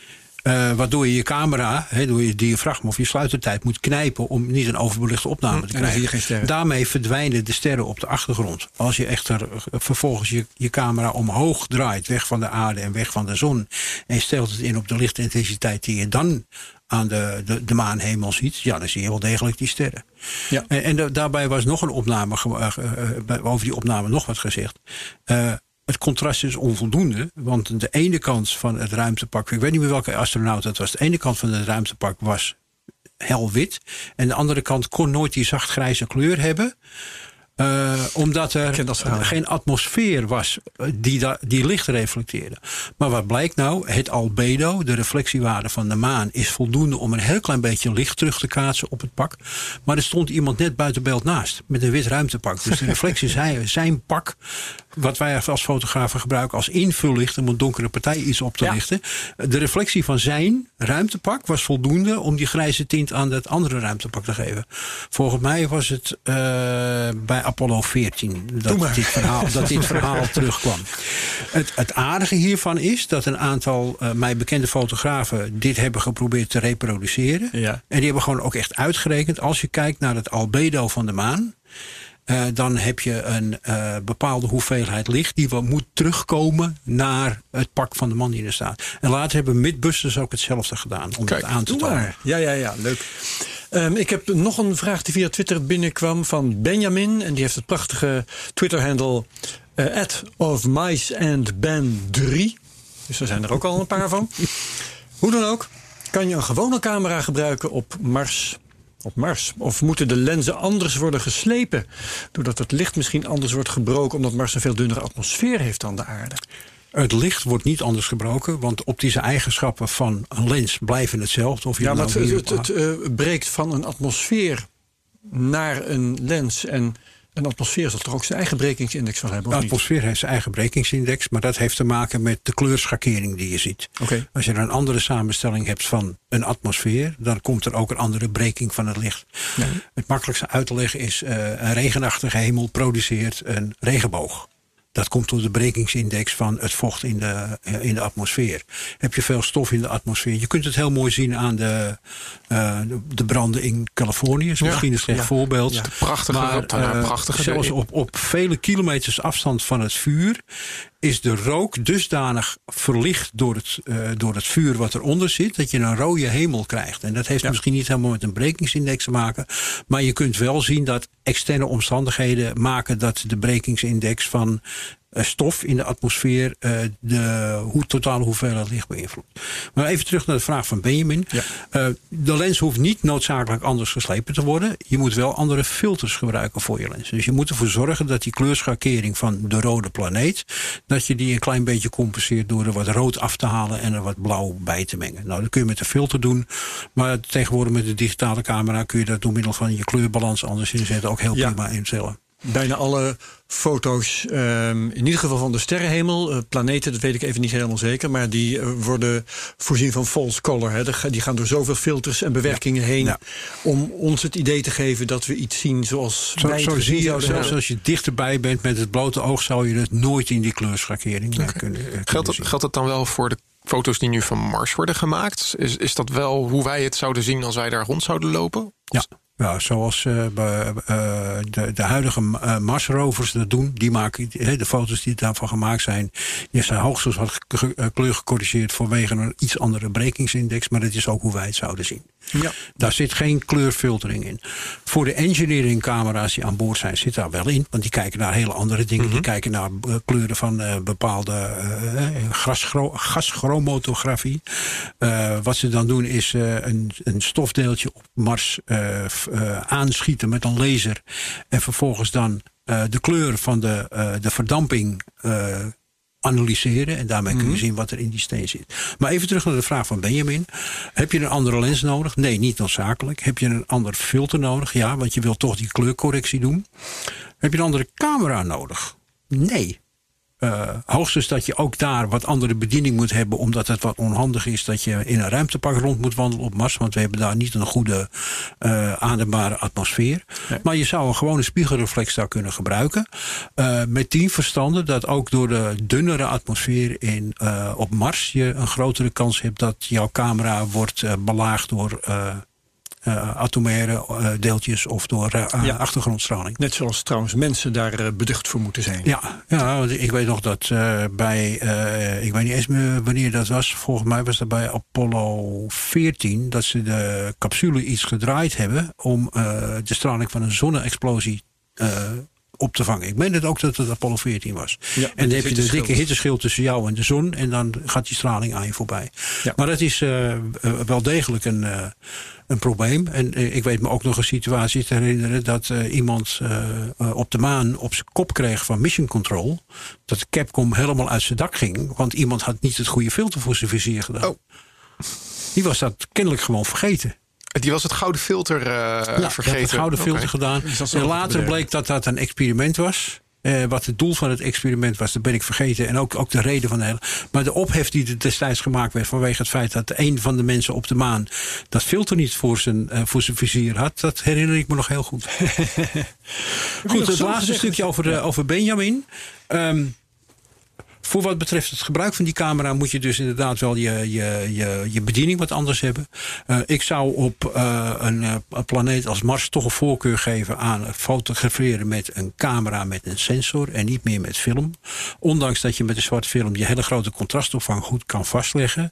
Eh, waardoor je je camera, hè, door je diafragma of je sluitertijd moet knijpen om niet een overbelichte opname te Hm, krijgen. Daarmee verdwijnen de sterren op de achtergrond. Als je echter vervolgens je, je camera omhoog draait, weg van de aarde en weg van de zon, en stelt het in op de lichtintensiteit die je dan aan de, de, de maanhemel ziet, ja, dan zie je wel degelijk die sterren. Ja. En, en da- daarbij was nog een opname, eh, eh, over die opname nog wat gezegd. Eh, het contrast is onvoldoende, want de ene kant van het ruimtepak, ik weet niet meer welke astronaut het was, de ene kant van het ruimtepak was helwit en de andere kant kon nooit die zachtgrijze kleur hebben. Eh, omdat er dat geen atmosfeer was eh, die, die licht reflecteerde. Maar wat blijkt nou? Het albedo, de reflectiewaarde van de maan, is voldoende om een heel klein beetje licht terug te kaatsen op het pak. Maar er stond iemand net buiten beeld naast met een wit ruimtepak. Dus de reflectie zijn, zijn pak, wat wij als fotografen gebruiken als invullicht om een donkere partij iets op te Ja. lichten. De reflectie van zijn ruimtepak was voldoende om die grijze tint aan dat andere ruimtepak te geven. Volgens mij was het eh, bij Apollo 14 dat maar. dit verhaal, dat dit verhaal terugkwam. Het, het aardige hiervan is dat een aantal eh, mij bekende fotografen dit hebben geprobeerd te reproduceren. Ja. En die hebben gewoon ook echt uitgerekend. Als je kijkt naar het albedo van de maan. Eh, dan heb je een eh, bepaalde hoeveelheid licht die wel moet terugkomen naar het pak van de man die er staat. En later hebben Mythbusters ook hetzelfde gedaan om Kijk, dat aan te tonen. Ja, ja, ja, leuk. Ehm, ik heb nog een vraag die via Twitter binnenkwam van Benjamin. En die heeft het prachtige Twitter-handle eh, at of mice and ben 3. Dus er zijn er ook al een paar van. Hoe dan ook, kan je een gewone camera gebruiken op Mars? Op Mars. Of moeten de lenzen anders worden geslepen? Doordat het licht misschien anders wordt gebroken, omdat Mars een veel dunnere atmosfeer heeft dan de aarde. Het licht wordt niet anders gebroken, want optische eigenschappen van een lens blijven hetzelfde. Of je Ja, maar nou het, het, eh, breekt van een atmosfeer naar een lens. En een atmosfeer zal toch ook zijn eigen brekingsindex van hebben, De niet? atmosfeer heeft zijn eigen brekingsindex, maar dat heeft te maken met de kleurschakering die je ziet. Als je een andere samenstelling hebt van een atmosfeer, dan komt er ook een andere breking van het licht. Het makkelijkste uit te leggen is: eh, een regenachtige hemel produceert een regenboog. Dat komt door de brekingsindex van het vocht in de, eh, in de atmosfeer. Heb je veel stof in de atmosfeer? Je kunt het heel mooi zien aan de, eh, de- de branden in Californië. Is misschien een slecht ja, voorbeeld. ja. Prachtige, Maar nou, eh, prachtige zelfs op, op vele kilometers afstand van het vuur is de rook dusdanig verlicht door het, eh, door het vuur wat eronder zit, dat je een rode hemel krijgt. En dat heeft misschien niet helemaal met een brekingsindex te maken, maar je kunt wel zien dat externe omstandigheden maken dat de brekingsindex van stof in de atmosfeer eh, de hoe, totale hoeveelheid licht beïnvloedt. Maar even terug naar de vraag van Benjamin. Ja. Eh, de lens hoeft niet noodzakelijk anders geslepen te worden. Je moet wel andere filters gebruiken voor je lens. Dus je moet ervoor zorgen dat die kleurschakering van de rode planeet... dat je die een klein beetje compenseert door er wat rood af te halen... en er wat blauw bij te mengen. Nou, dat kun je met de filter doen. Maar tegenwoordig met de digitale camera... kun je dat door middel van je kleurbalans anders inzetten... ook heel Ja. prima instellen. Bijna alle foto's, ehm, in ieder geval van de sterrenhemel, eh, planeten, dat weet ik even niet helemaal zeker, maar die eh, worden voorzien van false color. Hè. Die gaan door zoveel filters en bewerkingen heen Ja. om ons het idee te geven dat we iets zien zoals Zo, wij het zo zie je, zelfs als je dichterbij bent met het blote oog... zou je het nooit in die kleurschakering eh, kunnen, kunnen Geldt dat, zien. geldt dat dan wel voor de foto's die nu van Mars worden gemaakt? Is, is dat wel hoe wij het zouden zien als wij daar rond zouden lopen? Ja. Ja, zoals eh, eh, de, de huidige eh, Mars-rovers dat doen. Die maken de foto's die daarvan gemaakt zijn. Die zijn hoogstens wat kleur gecorrigeerd vanwege een iets andere brekingsindex. Maar dat is ook hoe wij het zouden zien. Ja. Daar zit geen kleurfiltering in. Voor de engineering camera's die aan boord zijn, zit daar wel in. Want die kijken naar hele andere dingen. Die kijken naar eh, kleuren van eh, bepaalde gaschromatografie. Eh, wat ze dan doen is een, een stofdeeltje op Mars aanschieten met een laser. En vervolgens dan de kleur van de, de verdamping analyseren. En daarmee kun je zien wat er in die steen zit. Maar even terug naar de vraag van Benjamin. Heb je een andere lens nodig? Nee, niet noodzakelijk. Heb je een ander filter nodig? Ja, want je wilt toch die kleurcorrectie doen. Heb je een andere camera nodig? Nee. Eh, hoogstens dat je ook daar wat andere bediening moet hebben, omdat het wat onhandig is dat je in een ruimtepak rond moet wandelen op Mars, want we hebben daar niet een goede eh adembare atmosfeer. Maar je zou een gewone spiegelreflex daar kunnen gebruiken. Eh, met tien verstanden dat ook door de dunnere atmosfeer in, op Mars je een grotere kans hebt dat jouw camera wordt belaagd door eh, atomaire eh, deeltjes of door eh, Ja. achtergrondstraling. Net zoals trouwens mensen daar beducht voor moeten zijn. Ja, ja, ik weet nog dat bij, ik weet niet eens meer wanneer dat was. Volgens mij was dat bij Apollo 14 dat ze de capsule iets gedraaid hebben om de straling van een zonne-explosie op te vangen. Ik meen het ook dat het Apollo 14 was. Ja, en dan heb je de dikke hitteschild. tussen jou en de zon en dan gaat die straling aan je voorbij. Ja. Maar dat is eh, eh, wel degelijk een, eh, een probleem. En ik weet me ook nog een situatie te herinneren dat iemand op de maan op zijn kop kreeg van Mission Control. Dat de Capcom helemaal uit zijn dak ging, want iemand had niet het goede filter voor zijn vizier gedaan. Oh. Die was dat kennelijk gewoon vergeten. Die was het gouden filter eh, Ja, vergeten. die had het gouden filter gedaan. En te later bleek dat dat een experiment was. Eh, wat het doel van het experiment was, dat ben ik vergeten. En ook, ook de reden van de hele. Maar de ophef die er destijds gemaakt werd vanwege het feit dat een van de mensen op de maan dat filter niet voor zijn, eh, voor zijn vizier had, dat herinner ik me nog heel goed. goed, het laatste stukje over, over Benjamin. Ehm, voor wat betreft het gebruik van die camera moet je dus inderdaad wel je, je, je, je bediening wat anders hebben. Eh, ik zou op eh, een, eh, een planeet als Mars toch een voorkeur geven aan fotograferen met een camera met een sensor en niet meer met film. Ondanks dat je met een zwart film je hele grote contrastopvang goed kan vastleggen,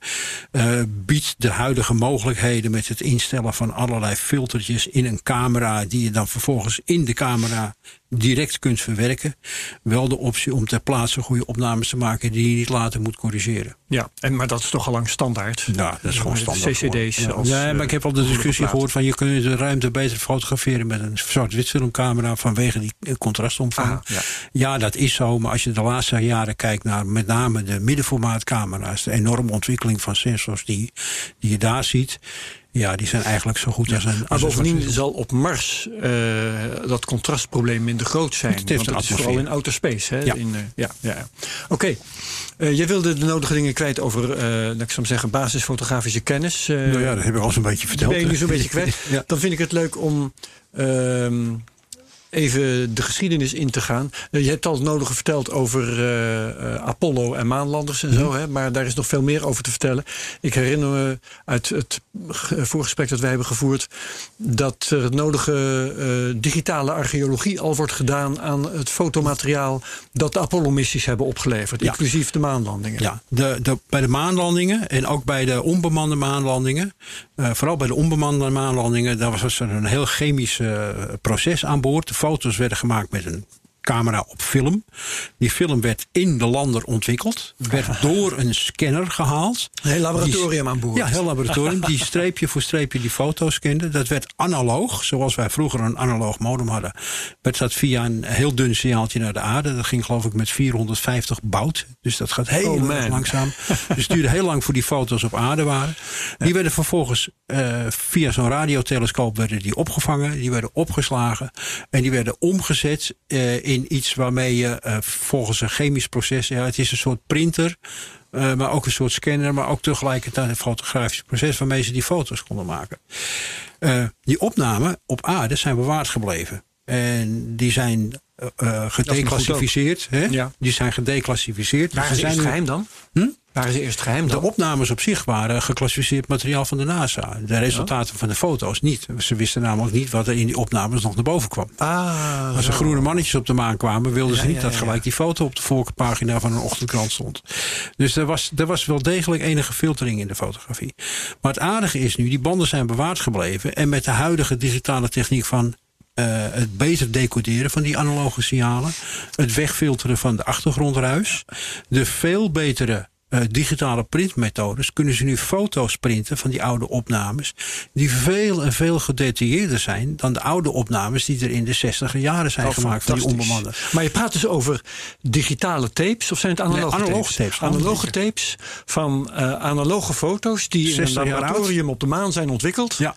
biedt de huidige mogelijkheden met het instellen van allerlei filtertjes in een camera die je dan vervolgens in de camera direct kunt verwerken, wel de optie om ter plaatse goede opnames te maken die je niet later moet corrigeren. Ja, en, maar dat is toch al lang standaard. Ja, dat is gewoon standaard. CCD's geworden. als, ja, maar ik heb al de eh, discussie gehoord van je kunt de ruimte beter fotograferen met een zwart-wit filmcamera vanwege die eh, contrastomvang. Ah, ja. ja, dat is zo, maar als je de laatste jaren kijkt naar met name de middenformaatcamera's, de enorme ontwikkeling van sensors die, die je daar ziet, ja, die zijn eigenlijk zo goed als een. Maar als een bovendien zal op Mars eh, dat contrastprobleem minder groot zijn. Het want een het is vooral in outer space. Hè? Ja. In, eh, ja, ja. ja. Oké, Eh, jij wilde de nodige dingen kwijt over, eh laat ik zo maar zeggen, basisfotografische kennis. Eh, Nou ja, dat heb ik al zo'n beetje verteld. ben je nu zo'n beetje kwijt. Ja. Dan vind ik het leuk om ehm, even de geschiedenis in te gaan. Eh, je hebt al het nodige verteld over eh, eh, Apollo en maanlanders en zo. Hè, maar daar is nog veel meer over te vertellen. Ik herinner me uit het ge- voorgesprek dat wij hebben gevoerd... dat er het nodige digitale archeologie al wordt gedaan... aan het fotomateriaal dat de Apollo-missies hebben opgeleverd. Ja. Inclusief de maanlandingen. Ja, de, de, bij de maanlandingen en ook bij de onbemande maanlandingen. Eh, vooral bij de onbemande maanlandingen, daar was er een heel chemisch eh, proces aan boord. De foto's werden gemaakt met een camera op film. Die film werd in de lander ontwikkeld. Werd door een scanner gehaald. Een heel laboratorium Die- aan boord. Ja, heel laboratorium. Die streepje voor streepje die foto's kende. Dat werd analoog, zoals wij vroeger een analoog modem hadden. Werd dat via een heel dun signaaltje naar de aarde. Dat ging geloof ik met 450 bout. Dus dat gaat heel Oh, langzaam. Dus het duurde heel lang voor die foto's op aarde waren. Die werden vervolgens eh, via zo'n radiotelescoop werden die opgevangen. Die werden opgeslagen. En die werden omgezet eh, in iets waarmee je eh, volgens een chemisch proces... Ja, het is een soort printer... eh, maar ook een soort scanner, maar ook tegelijkertijd een fotografisch proces waarmee ze die foto's konden maken. Eh, die opnamen op aarde zijn bewaard gebleven. En die zijn gedeclassificeerd. Hè? Ja. Die zijn gedeclassificeerd. Ze zijn eerst nu- geheim dan? Hm? Waren ze eerst geheim de opnames op zich waren geclassificeerd materiaal van de NASA. De resultaten van de foto's niet. Ze wisten namelijk niet wat er in die opnames nog naar boven kwam. Ah, Als er groene mannetjes op de maan kwamen, wilden ze niet ja, dat gelijk die foto op de voorpagina van een ochtendkrant stond. Dus er was, er was wel degelijk enige filtering in de fotografie. Maar het aardige is nu, die banden zijn bewaard gebleven. En met de huidige digitale techniek van eh, het beter decoderen van die analoge signalen, het wegfilteren van de achtergrondruis, de veel betere eh, digitale printmethodes kunnen ze nu foto's printen van die oude opnames. Die veel en veel gedetailleerder zijn dan de oude opnames die er in de 60 jaren zijn Oh, gemaakt van die onbemande. Maar je praat dus over digitale tapes of zijn het analoge, Nee, analoge tapes, Analoge tapes van eh, analoge foto's die in een 60 jaar laboratorium op de maan zijn ontwikkeld. Ja,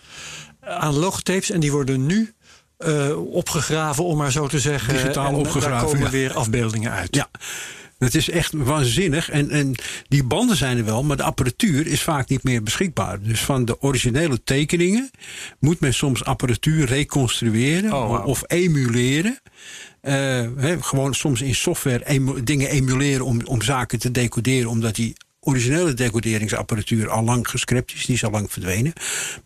Eh, Analoge tapes en die worden nu opgegraven, om maar zo te zeggen. Digitaal en Daar opgegraven, komen ja. weer afbeeldingen uit. ja. Het is echt waanzinnig. En, en die banden zijn er wel, maar de apparatuur is vaak niet meer beschikbaar. Dus van de originele tekeningen moet men soms apparatuur reconstrueren Oh, of emuleren. Eh, gewoon soms in software emu- dingen emuleren om, om zaken te decoderen, omdat die originele decoderingsapparatuur al lang gescrapt is, die is al lang verdwenen.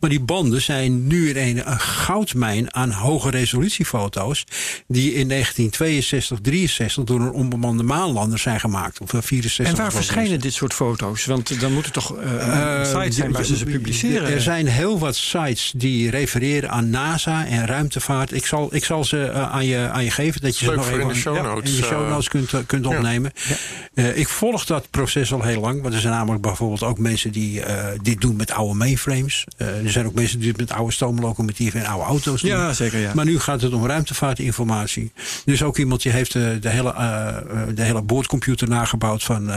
Maar die banden zijn nu in een, een goudmijn aan hoge resolutiefoto's, die in 1962, 63 door een onbemande maanlander zijn gemaakt. Of eh, 64. En waar verschijnen dit soort foto's? Want dan moet het toch eh, Eh, een site zijn waar ze ze publiceren. Er zijn heel wat sites die refereren aan NASA en ruimtevaart. Ik zal, ik zal ze eh, aan, je, aan je geven. Dat je Leuk ze nog in even de show ja, notes, in de show notes kunt, kunt opnemen. Eh, ik volg dat proces al heel lang. Want er zijn namelijk bijvoorbeeld ook mensen die eh, dit doen met oude mainframes. Eh, er zijn ook mensen die dit met oude stoomlocomotieven en oude auto's doen. Ja, zeker, ja. Maar nu gaat het om ruimtevaartinformatie. Er is ook iemand die heeft eh, de, hele, de hele boordcomputer nagebouwd van,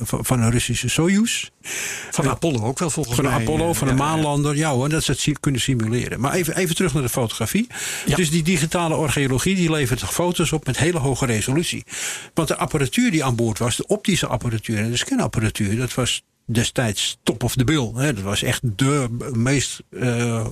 van, van een Russische Soyuz. Van Apollo ook wel volgens Van mij. Apollo, eh, van ja, maanlander. Ja hoor, dat ze het kunnen simuleren. Maar even, even terug naar de fotografie. Dus die digitale archeologie die levert foto's op met hele hoge resolutie. Want de apparatuur die aan boord was, de optische apparatuur en de scanapparatuur, dat was destijds top of the bill. Hè. Dat was echt de meest eh, eh,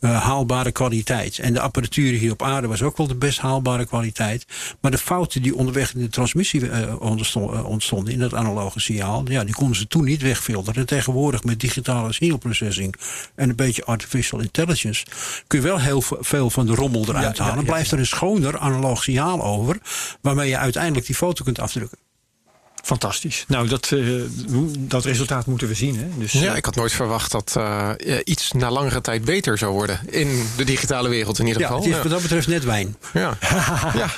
haalbare kwaliteit. En de apparatuur hier op aarde was ook wel de best haalbare kwaliteit. Maar de fouten die onderweg in de transmissie eh, ontsto- ontstonden in dat analoge signaal, ja, die konden ze toen niet wegfilteren. En tegenwoordig met digitale signal processing en een beetje artificial intelligence kun je wel heel veel van de rommel eruit ja, halen. ja, Blijft er een schoner analoog signaal over, waarmee je uiteindelijk die foto kunt afdrukken. Fantastisch. Nou, dat, eh, dat resultaat moeten we zien. Hè? Dus, Ja, ik had nooit verwacht dat eh, iets na langere tijd beter zou worden. In de digitale wereld in ieder Ja, geval. het is wat dat betreft net wijn. ja. ja.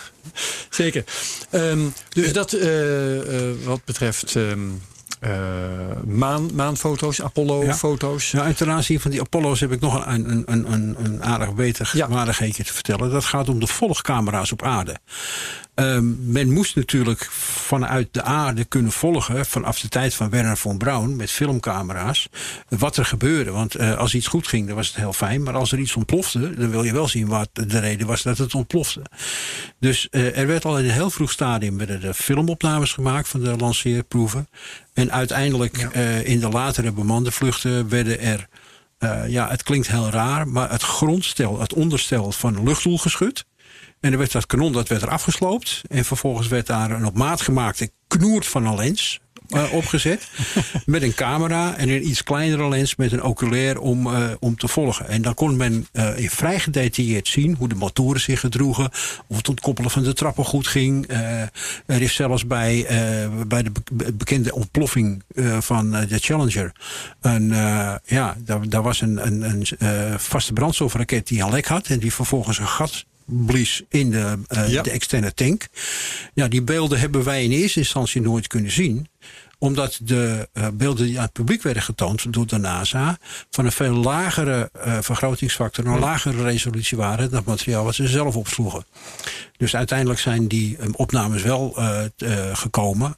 Zeker. Ehm, dus dat eh, eh, wat betreft ehm, eh, maan, maanfoto's, Apollo-foto's. Ja, en ten aanzien van die Apollo's heb ik nog een, een, een, een, een aardig beter Ja. waardigheidje te vertellen. Dat gaat om de volgcamera's op aarde. Ehm, men moest natuurlijk vanuit de aarde kunnen volgen, vanaf de tijd van Werner von Braun, met filmcamera's, wat er gebeurde. Want eh, als iets goed ging, dan was het heel fijn. Maar als er iets ontplofte, dan wil je wel zien wat de reden was dat het ontplofte. Dus eh, er werd al in een heel vroeg stadium werden er filmopnames gemaakt van de lanceerproeven. En uiteindelijk eh, in de latere bemande vluchten werden er ja, het klinkt heel raar, maar het grondstel, het onderstel van een luchtdoelgeschut. En er werd dat kanon dat werd er afgesloopt. En vervolgens werd daar een op maat gemaakte knoert van een lens uh, opgezet. met een camera en een iets kleinere lens met een oculair om, uh, om te volgen. En dan kon men uh, in vrij gedetailleerd zien hoe de motoren zich gedroegen. Of het ontkoppelen van de trappen goed ging. er is zelfs bij, bij de bekende ontploffing van de Challenger. Een, ja, daar, daar was een, een, een vaste brandstofraket die een lek had. En die vervolgens een gat blies in de, uh, ja. de externe tank. Ja, die beelden hebben wij in eerste instantie nooit kunnen zien omdat de uh, beelden die aan het publiek werden getoond door de NASA... van een veel lagere uh, vergrotingsfactor, een lagere resolutie waren... dan het materiaal wat ze zelf opsloegen. Dus uiteindelijk zijn die um, opnames wel uh, gekomen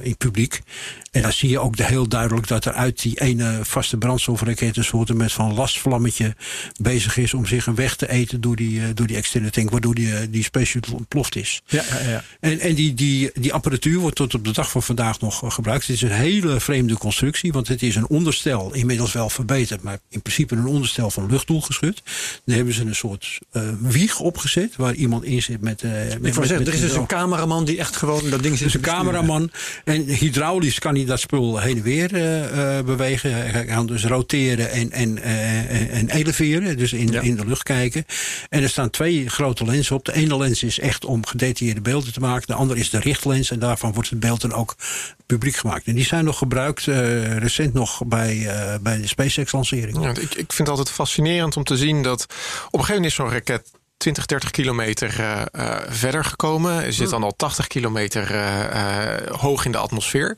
in publiek. En dan zie je ook heel duidelijk dat er uit die ene vaste brandstofraket... een soort met van lastvlammetje bezig is om zich een weg te eten... door die, door die externe tank, waardoor die, die spacesuit ontploft is. Ja, ja, ja. En, en die, die, die apparatuur wordt tot op de dag van vandaag nog gebruikt. Het is een hele vreemde constructie, want het is een onderstel, inmiddels wel verbeterd... maar in principe een onderstel van luchtdoelgeschut. Dan hebben ze een soort uh, wieg opgezet, waar iemand in zit met... Uh, Ik zeggen, er is dus een cameraman die echt gewoon dat ding zit Dus een cameraman. En hydraulisch kan hij dat spul heen en weer uh, bewegen. Hij kan dus roteren en, en, en eleveren, dus in, ja. in de lucht kijken. En er staan twee grote lenzen op. De ene lens is echt om gedetailleerde beelden te maken. De andere is de richtlens en daarvan wordt het beeld dan ook publiek gemaakt. En die zijn nog gebruikt, uh, recent nog bij, bij de SpaceX-lancering. Ja, ik, ik vind het altijd fascinerend om te zien dat... op een gegeven moment is zo'n raket 20, 30 kilometer uh, uh, verder gekomen. Zit dan al 80 kilometer uh, hoog in de atmosfeer.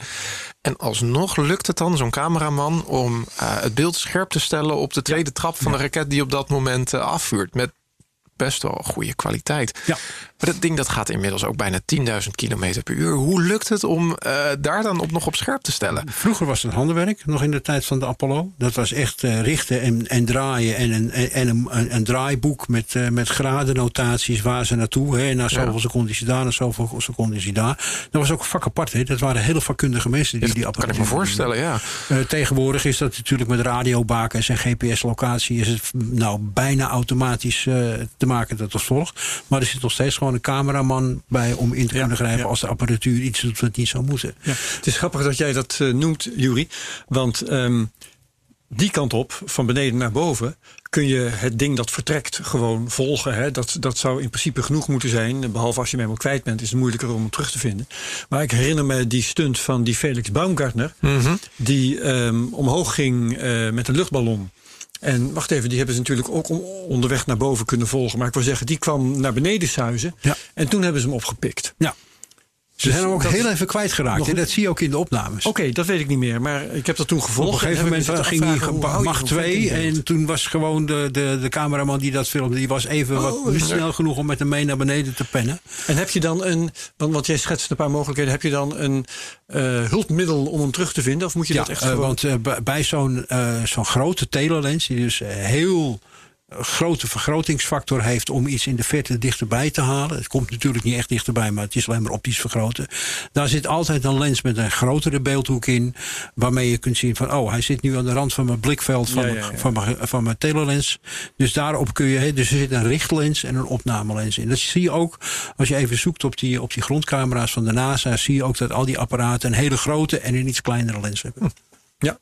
En alsnog lukt het dan zo'n cameraman om het beeld scherp te stellen op de tweede trap van de raket die op dat moment afvuurt. Met best wel goede kwaliteit. Ja. Maar dat ding dat gaat inmiddels ook bijna 10.000 km per uur. Hoe lukt het om uh, daar dan op nog op scherp te stellen? Vroeger was het handenwerk, nog in de tijd van de Apollo. Dat was echt uh, richten en, en draaien en een, en een, een, een draaiboek met, uh, met gradennotaties waar ze naartoe. Hè. Na zoveel ja. seconden is hij daar, na zoveel seconden is hij daar. Dat was ook vak apart. Hè. Dat waren hele vakkundige mensen die ja, die apparatuur... Kan ik me voorstellen, ja. tegenwoordig is dat natuurlijk met radiobakens en GPS-locatie... is het nou bijna automatisch te maken dat het volgt. Maar er zit nog steeds gewoon een cameraman bij om in te kunnen grijpen als de apparatuur iets doet wat niet zou moeten. Het is grappig dat jij dat uh, noemt, Jury. Want um, die kant op, van beneden naar boven, kun je het ding dat vertrekt gewoon volgen. Hè? Dat, dat zou in principe genoeg moeten zijn. Behalve als je hem helemaal kwijt bent, is het moeilijker om hem terug te vinden. Maar ik herinner me die stunt van die Felix Baumgartner, mm -hmm. die um, omhoog ging uh, met een luchtballon. En wacht even, die hebben ze natuurlijk ook onderweg naar boven kunnen volgen. Maar ik wil zeggen, die kwam naar beneden suizen. Ja. En toen hebben ze hem opgepikt. Ja. Ze dus zijn hem ook heel even kwijtgeraakt. Nog... Dat zie je ook in de opnames. Oké, okay, dat weet ik niet meer. Maar ik heb dat toen gevolgd. Op een gegeven moment ging hij macht 2. En toen was gewoon de, de, de cameraman die dat filmde... die was even oh, wat niet snel genoeg om met hem mee naar beneden te pennen. En heb je dan een... Want, want jij schetst een paar mogelijkheden. Heb je dan een uh, hulpmiddel om hem terug te vinden? Of moet je ja, dat echt uh, gewoon... Want uh, bij zo'n zo'n grote telelens... die dus heel grote vergrotingsfactor heeft om iets in de verte dichterbij te halen. Het komt natuurlijk niet echt dichterbij, maar het is alleen maar optisch vergroten. Daar zit altijd een lens met een grotere beeldhoek in, waarmee je kunt zien van, oh, hij zit nu aan de rand van mijn blikveld van, ja, ja, ja. van, mijn, van mijn telelens. Dus daarop kun je, dus er zit een richtlens en een opnamelens in. Dat zie je ook als je even zoekt op die, op die grondcamera's van de NASA, zie je ook dat al die apparaten een hele grote en een iets kleinere lens hebben. Ja,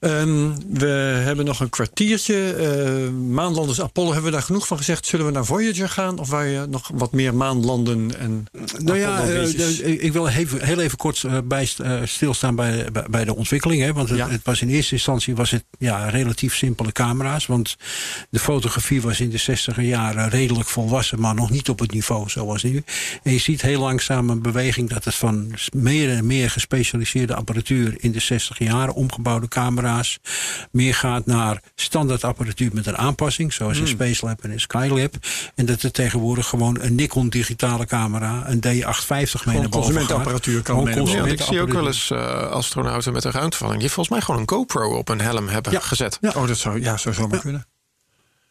Um, we hebben nog een kwartiertje. Uh, maanlanders Apollo, hebben we daar genoeg van gezegd? Zullen we naar Voyager gaan? Of waar je nog wat meer maanlanden en. Nou ja, uh, ik wil even, heel even kort uh, bij, stilstaan bij, bij de ontwikkeling. Hè, want het, ja. het, was in eerste instantie was het ja, relatief simpele camera's. Want de fotografie was in de 60 jaren redelijk volwassen, maar nog niet op het niveau zoals nu. En je ziet heel langzaam een beweging dat het van meer en meer gespecialiseerde apparatuur in de 60 jaren omgebouwde camera's meer gaat naar standaard apparatuur met een aanpassing, zoals Hmm. een Spacelab en een Skylab. En dat er tegenwoordig gewoon een Nikon digitale camera, een D850 mee naar consumentenapparatuur kan mee. Ja, ik zie ook wel eens uh, astronauten met een ruimtevalling... die volgens mij gewoon een GoPro op een helm hebben Ja. gezet. Ja. Oh, dat zou, ja, zou zomaar kunnen.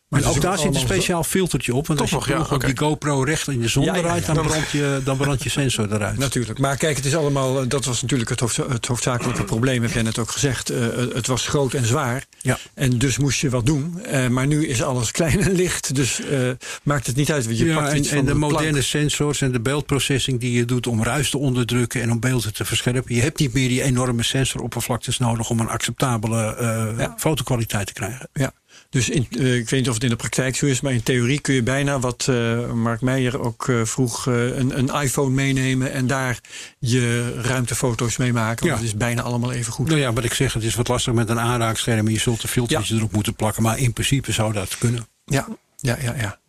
Het is ook daar zit een speciaal filtertje op. Want als je nog, op die GoPro recht in de zon ja. Dan, brandt je, dan brandt je sensor eruit. Natuurlijk. Maar kijk, het is allemaal. eh, Dat was natuurlijk het, hoofd, het hoofdzakelijke probleem, heb jij net ook gezegd. Eh, het was groot en zwaar. Ja. En dus moest je wat doen. Eh, maar nu is alles klein en licht. Dus eh, maakt het niet uit. Want je ja, pakt en, iets van en de moderne sensors en de beeldprocessing die je doet om ruis te onderdrukken en om beelden te verscherpen. Je hebt niet meer die enorme sensoroppervlaktes nodig om een acceptabele eh, Ja. fotokwaliteit te krijgen. Ja. Dus in, eh, ik weet niet of het in de praktijk zo is, maar in theorie kun je bijna wat eh, Mark Meijer ook eh, vroeg, een, een iPhone meenemen en daar je ruimtefoto's mee maken. Want Ja. het is bijna allemaal even goed. Nou ja, wat ik zeg, het is wat lastig met een aanraakscherm. Je zult een filtertje erop moeten plakken. Maar in principe zou dat kunnen. Ja, ja, ja, ja.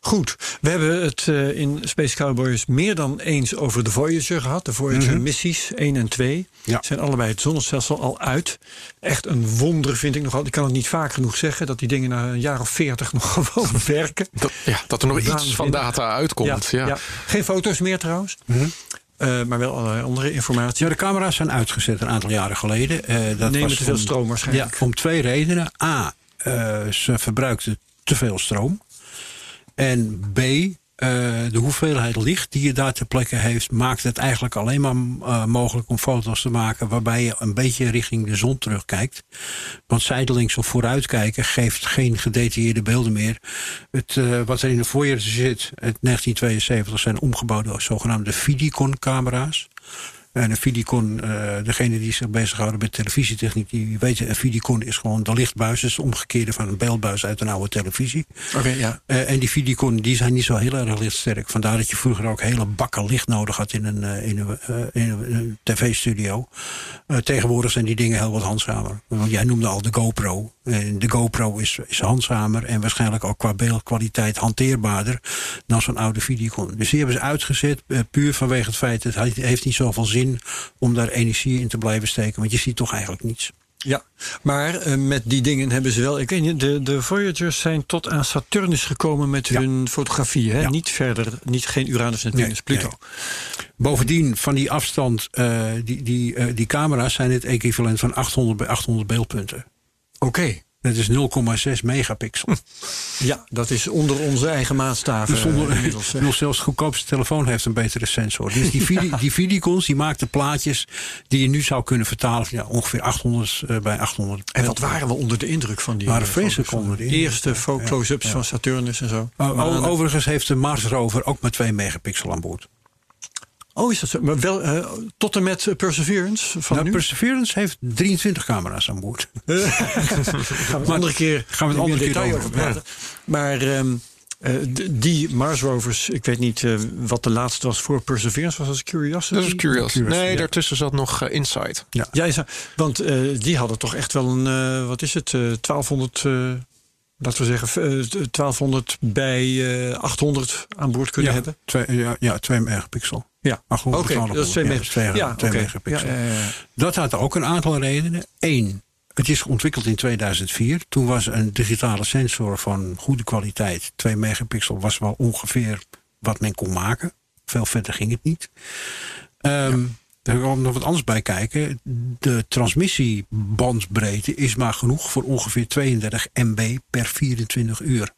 Goed, we hebben het eh, in Space Cowboys meer dan eens over de Voyager gehad. De Voyager missies 1 en 2 Ja. zijn allebei het zonnestelsel al uit. Echt een wonder vind ik nogal. Ik kan het niet vaak genoeg zeggen dat die dingen na een jaar of 40 nog gewoon werken. Dat, ja, dat er nog iets van data uitkomt. Ja, Geen foto's meer trouwens, Eh, maar wel allerlei andere informatie. Ja, de camera's zijn uitgezet een aantal jaren geleden. Eh, dat Nemen was te veel om- stroom waarschijnlijk. Ja, om twee redenen. A, ze verbruikten te veel stroom. En B, eh, de hoeveelheid licht die je daar ter plekke heeft... maakt het eigenlijk alleen maar eh, mogelijk om foto's te maken... waarbij je een beetje richting de zon terugkijkt. Want zijdelings of vooruitkijken geeft geen gedetailleerde beelden meer. Het, eh, wat er in de foyer zit, het 1972, zijn omgebouwde zogenaamde Vidicon-camera's. En een Vidicon, eh degene die zich bezighouden met televisietechniek, die weten, een Vidicon is gewoon de lichtbuis. Het is het omgekeerde van een beeldbuis uit een oude televisie. Oké, ja. Eh, en die Vidicon die zijn niet zo heel erg lichtsterk. Vandaar dat je vroeger ook hele bakken licht nodig had in een, eh, in een, in een, tv-studio. Tegenwoordig zijn die dingen heel wat handzamer. Want jij noemde al de GoPro. En de GoPro is, is handzamer en waarschijnlijk ook qua beeldkwaliteit hanteerbaarder dan zo'n oude Vidicon. Dus die hebben ze uitgezet, eh, puur vanwege het feit dat het heeft niet zoveel zin om daar energie in te blijven steken. Want je ziet toch eigenlijk niets. Ja, maar eh, met die dingen hebben ze wel. Ik weet niet, de, de Voyagers zijn tot aan Saturnus gekomen met Ja. hun fotografie. Hè? Ja. Niet verder, niet geen Uranus, Neptunus, Nee, Pluto. nee. Bovendien, van die afstand, eh, die, die, eh, die camera's zijn het equivalent van 800 bij 800 beeldpunten. Oké. Dat is 0,6 megapixel. Ja, dat is onder onze eigen maatstaven. Dus zonder, eh, inmiddels, nog zelfs de goedkoopste telefoon heeft een betere sensor. Dus die, Vidi, die Vidicons die maakten plaatjes die je nu zou kunnen vertalen ja, ongeveer 800 eh, bij 800. En wat waren we onder de indruk van die Waren eh, vreselijk onder de eerste close-ups ja. van Saturnus en zo? O- o- Manen. overigens heeft de Mars rover ook maar 2 megapixel aan boord. Oh, is dat zo? Maar wel eh, tot en met eh, Perseverance van Nou, nu? Perseverance heeft 23 camera's aan boord. gaan we het andere keer, gaan we het andere detail over over praten. Maar ehm, eh, die Mars rovers, ik weet niet eh, wat de laatste was voor Perseverance, was dat Curiosity? Dat is curious. Curious, Nee, ja. daartussen zat nog Insight. Ja, is want eh, die hadden toch echt wel een, eh, wat is het, eh 1200, eh, laten we zeggen, eh, 1200 bij eh 800 aan boord kunnen ja, hebben. Twee, ja, ja, 2 megapixel. Ja, 800, oké, dat is 2 ja, megapixel. Ja, megapixel. Dat had ook een aantal redenen. Eén, het is ontwikkeld in 2004. Toen was een digitale sensor van goede kwaliteit, 2 megapixel, was wel ongeveer wat men kon maken. Veel verder ging het niet. Ehm Er komt nog wat anders bij kijken. De transmissiebandbreedte is maar genoeg voor ongeveer 32 MB per 24 uur.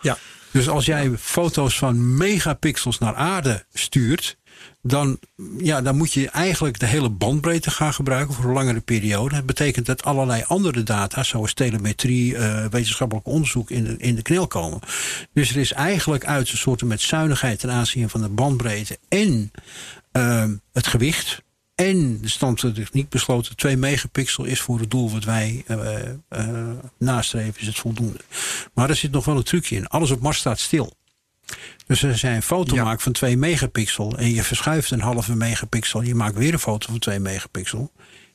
ja. Dus als jij foto's van megapixels naar aarde stuurt, dan, ja, dan moet je eigenlijk de hele bandbreedte gaan gebruiken voor een langere periode. Dat betekent dat allerlei andere data, zoals telemetrie, eh, wetenschappelijk onderzoek, in de, in de knel komen. Dus er is eigenlijk uit een soort met zuinigheid ten aanzien van de bandbreedte en eh, het gewicht. En de stand van de techniek besloten 2 megapixel is voor het doel wat wij eh, eh, nastreven, is het voldoende. Maar er zit nog wel een trucje in. Alles op Mars staat stil. Dus als jij een foto Ja. maakt van 2 megapixel en je verschuift een halve megapixel, je maakt weer een foto van 2 megapixel,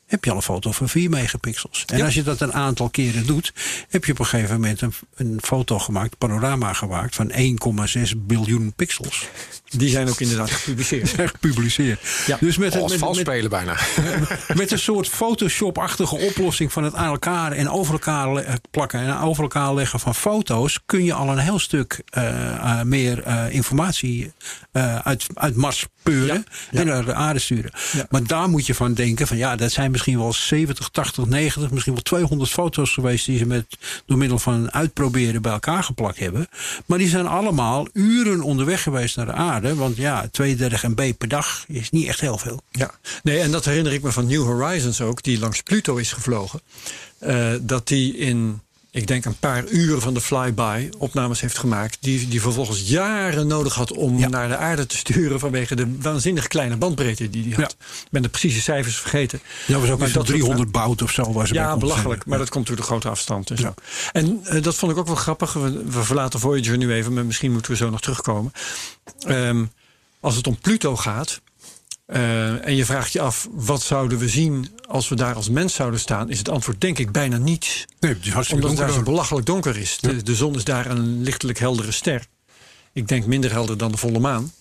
heb je al een foto van 4 megapixels. En Ja. als je dat een aantal keren doet, heb je op een gegeven moment een, een foto gemaakt, panorama gemaakt van 1,6 biljoen pixels. Die zijn ook inderdaad gepubliceerd. Echt gepubliceerd. Ja. Dus met, Als met, spelen bijna. met een soort Photoshop-achtige oplossing van het aan elkaar en over elkaar le- plakken en over elkaar leggen van foto's, kun je al een heel stuk eh, eh, meer eh, informatie eh, uit, uit Mars peuren Ja, en naar de aarde sturen. Maar daar moet je van denken van ja, dat zijn misschien wel 70, 80, 90, misschien wel 200 foto's geweest die ze met, door middel van uitproberen bij elkaar geplakt hebben. Maar die zijn allemaal uren onderweg geweest naar de aarde. Want ja, 32 MB per dag is niet echt heel veel. Ja, nee, en dat herinner ik me van New Horizons ook, die langs Pluto is gevlogen. Eh, dat die in, ik denk een paar uur van de flyby opnames heeft gemaakt. Die, die vervolgens jaren nodig had om Ja. naar de aarde te sturen. vanwege de waanzinnig kleine bandbreedte die hij had. Ik ben de precieze cijfers vergeten. Ja, was ook Maar iets van dat soort- 300 bout of zo. Was Ja, belachelijk. Maar dat komt door de grote afstand. En, zo. en eh, dat vond ik ook wel grappig. We, we verlaten Voyager nu even, maar misschien moeten we zo nog terugkomen. Ehm, als het om Pluto gaat. Eh, en je vraagt je af, wat zouden we zien als we daar als mens zouden staan? Is het antwoord denk ik bijna niets. Nee, het is hartstikke Omdat het daar zo belachelijk donker is. De, de zon is daar een lichtelijk heldere ster. Ik denk minder helder dan de volle maan.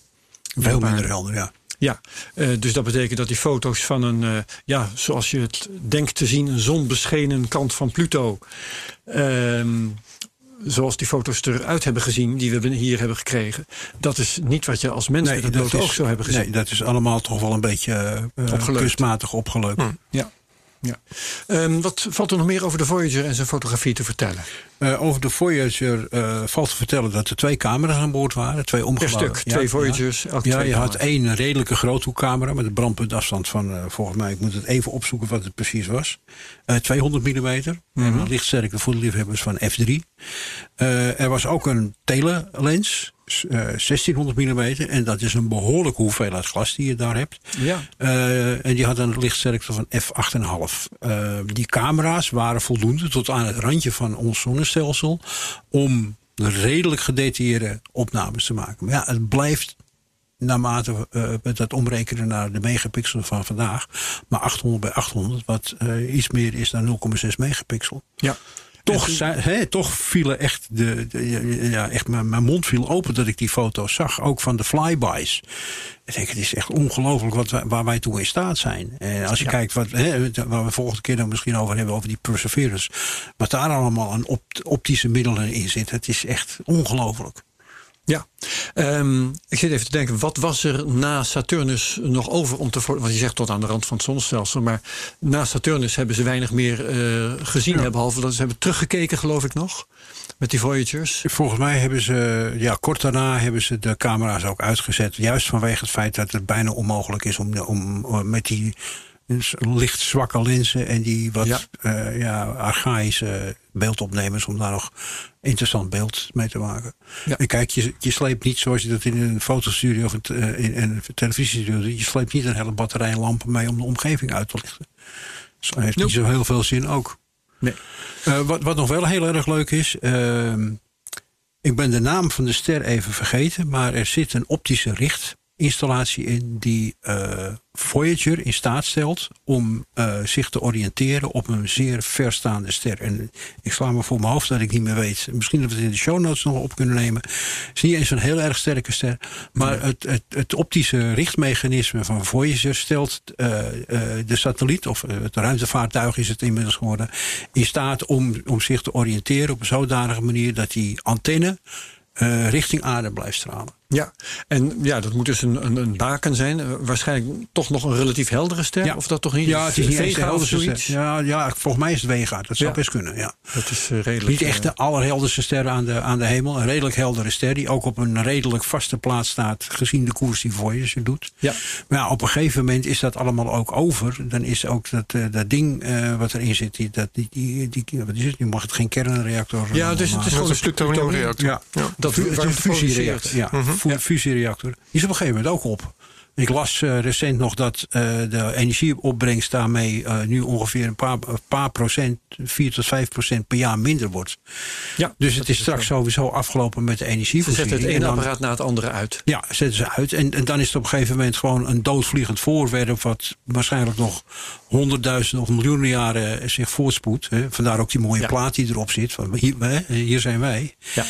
Veel minder helder, ja. Ja, eh, dus dat betekent dat die foto's van een, eh, ja, zoals je het denkt te zien, een zonbeschenen kant van Pluto. Zoals die foto's eruit hebben gezien, die we hier hebben gekregen. Dat is niet wat je als mens met het blote oog zou hebben gezien. nee, dat is allemaal toch wel een beetje eh, Opgeleukt. kunstmatig opgeleukt. Ja. Ja. Ehm, wat valt er nog meer over de Voyager en zijn fotografie te vertellen? Eh, over de Voyager eh, valt te vertellen dat er twee camera's aan boord waren. Twee Per omgebouwde. stuk, Ja, twee ja. Voyagers, Ja, twee je had één redelijke groothoekcamera met een brandpuntafstand van, eh, volgens mij, ik moet het even opzoeken wat het precies was. Eh 200 mm. Voor de liefhebbers van f3. Eh, er was ook een telelens, s- eh 1600 mm. En dat is een behoorlijke hoeveelheid glas die je daar hebt. Ja. Eh, en die had een lichtsterkte van f8,5. Eh, die camera's waren voldoende tot aan het randje van ons zonnestelsel om redelijk gedetailleerde opnames te maken. Maar ja, het blijft naarmate met dat omrekenen naar de megapixel van vandaag, maar 800 bij 800, wat iets meer is dan 0,6 megapixel. ja. Toch, zei, hè, toch vielen echt de, de- ja, echt mijn, mijn mond viel open dat ik die foto's zag, ook van de flybys. Ik denk, het is echt ongelooflijk wat wij, waar wij toe in staat zijn. En als je kijkt wat, waar we volgende keer dan misschien over hebben, over die Perseverance, wat daar allemaal aan opt- optische middelen in zit, het is echt ongelooflijk. Ja, Ehm, ik zit even te denken, wat was er na Saturnus nog over om te? Want je zegt tot aan de rand van het zonnestelsel, maar na Saturnus hebben ze weinig meer eh, gezien, behalve dat ze hebben teruggekeken, geloof ik nog, met die Voyagers. Volgens mij hebben ze, ja, kort daarna hebben ze de camera's ook uitgezet. Juist vanwege het feit dat het bijna onmogelijk is om, om, om met die licht zwakke lenzen en die wat Ja. ja. ja, archaïsche beeldopnemers om daar nog interessant beeld mee te maken. Ja. En kijk, je, je sleept niet zoals je dat in een fotostudio of een, eh, in een televisiestudio doet. Je sleept niet een hele batterij lampen mee om de omgeving uit te lichten. Dus dat heeft niet zo heel veel zin ook. Nee. Eh, wat, wat nog wel heel erg leuk is. ehm, ik ben de naam van de ster even vergeten. Maar er zit een optische richtinstallatie in. die eh, Voyager in staat stelt. om eh, zich te oriënteren op een zeer verstaande ster. En ik sla me voor mijn hoofd dat ik niet meer weet. Misschien dat we het in de show notes nog op kunnen nemen. Het is niet eens een heel erg sterke ster. Maar het, het, het optische richtmechanisme van Voyager stelt eh, de satelliet, of het ruimtevaartuig is het inmiddels geworden, in staat om, om zich te oriënteren op een zodanige manier dat die antenne richting aarde blijft stralen. Ja, en ja, dat moet dus een, een, een baken zijn. Eh, waarschijnlijk toch nog een relatief heldere ster. Of dat toch niet? Ja, het is niet helderste zoiets? Ja, ja, volgens mij is het Vega. Dat zou Ja. best kunnen, ja. Dat is eh, redelijk. Niet echt eh, de allerhelderste ster aan de, aan de hemel. Een redelijk heldere ster die ook op een redelijk vaste plaats staat... gezien de koers die Voyager doet. Ja. Maar ja, op een gegeven moment is dat allemaal ook over. Dan is ook dat, dat ding wat erin zit... Die, dat, die, die, die, wat is het? Nu mag het geen kernreactor Ja, dus het is gewoon een stuk plutoniumreactor. Ja, Dat is fusiereactor. Ja. Fu- Ja. fusiereactor. Die is op een gegeven moment ook op. Ik las eh, recent nog dat eh, de energieopbrengst daarmee eh, nu ongeveer een paar, een paar procent, 4 tot 5 procent per jaar minder wordt. Ja, Dus het is straks sowieso afgelopen met de Ze energievoorziening. zetten het En ene apparaat na het andere uit. Ja, zetten ze uit. En, en dan is het op een gegeven moment gewoon een doodvliegend voorwerp... wat waarschijnlijk nog honderdduizenden of miljoenen jaren zich voortspoedt. Hè. Vandaar ook die mooie Ja. plaat die erop zit. Van hier, hè, hier zijn wij. Ja.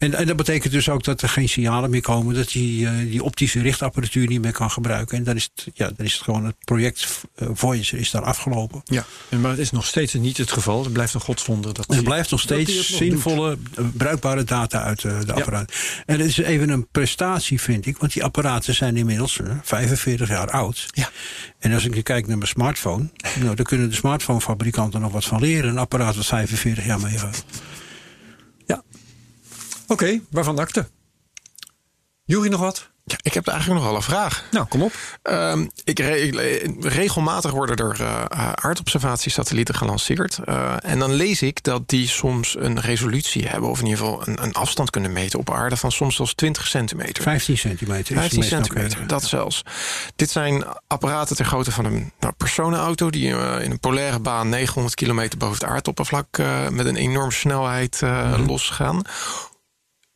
En, en dat betekent dus ook dat er geen signalen meer komen, dat die, eh, die optische richtapparatuur niet meer kan gebruiken. En dan is het, ja, dan is het gewoon het project eh, Voyager is daar afgelopen. Ja, en maar het is nog steeds niet het geval. Het blijft een godswonder. Dat Er blijft nog dat steeds nog zinvolle, eh, bruikbare data uit de apparaat. En het is even een prestatie, vind ik. Want die apparaten zijn inmiddels eh, 45 jaar oud. Ja. En als ik nu kijk naar mijn smartphone... nou, dan kunnen de smartphonefabrikanten nog wat van leren. Een apparaat wat 45 jaar. Ja. Oké, waarvan akte? Jury nog wat? Ja, ik heb eigenlijk nog wel een vraag. Nou, kom op. Ehm, ik re- ik- regelmatig worden er eh, aardobservatiesatellieten gelanceerd. Eh, en dan lees ik dat die soms een resolutie hebben... of in ieder geval een, een afstand kunnen meten op aarde... van soms zelfs 20 centimeter. 15 centimeter. is de 15 meest centimeter, dat zelfs. Dit zijn apparaten ter grootte van een nou, personenauto... die eh, in een polaire baan 900 kilometer boven het aardoppervlak... met een enorme snelheid Mhm. losgaan.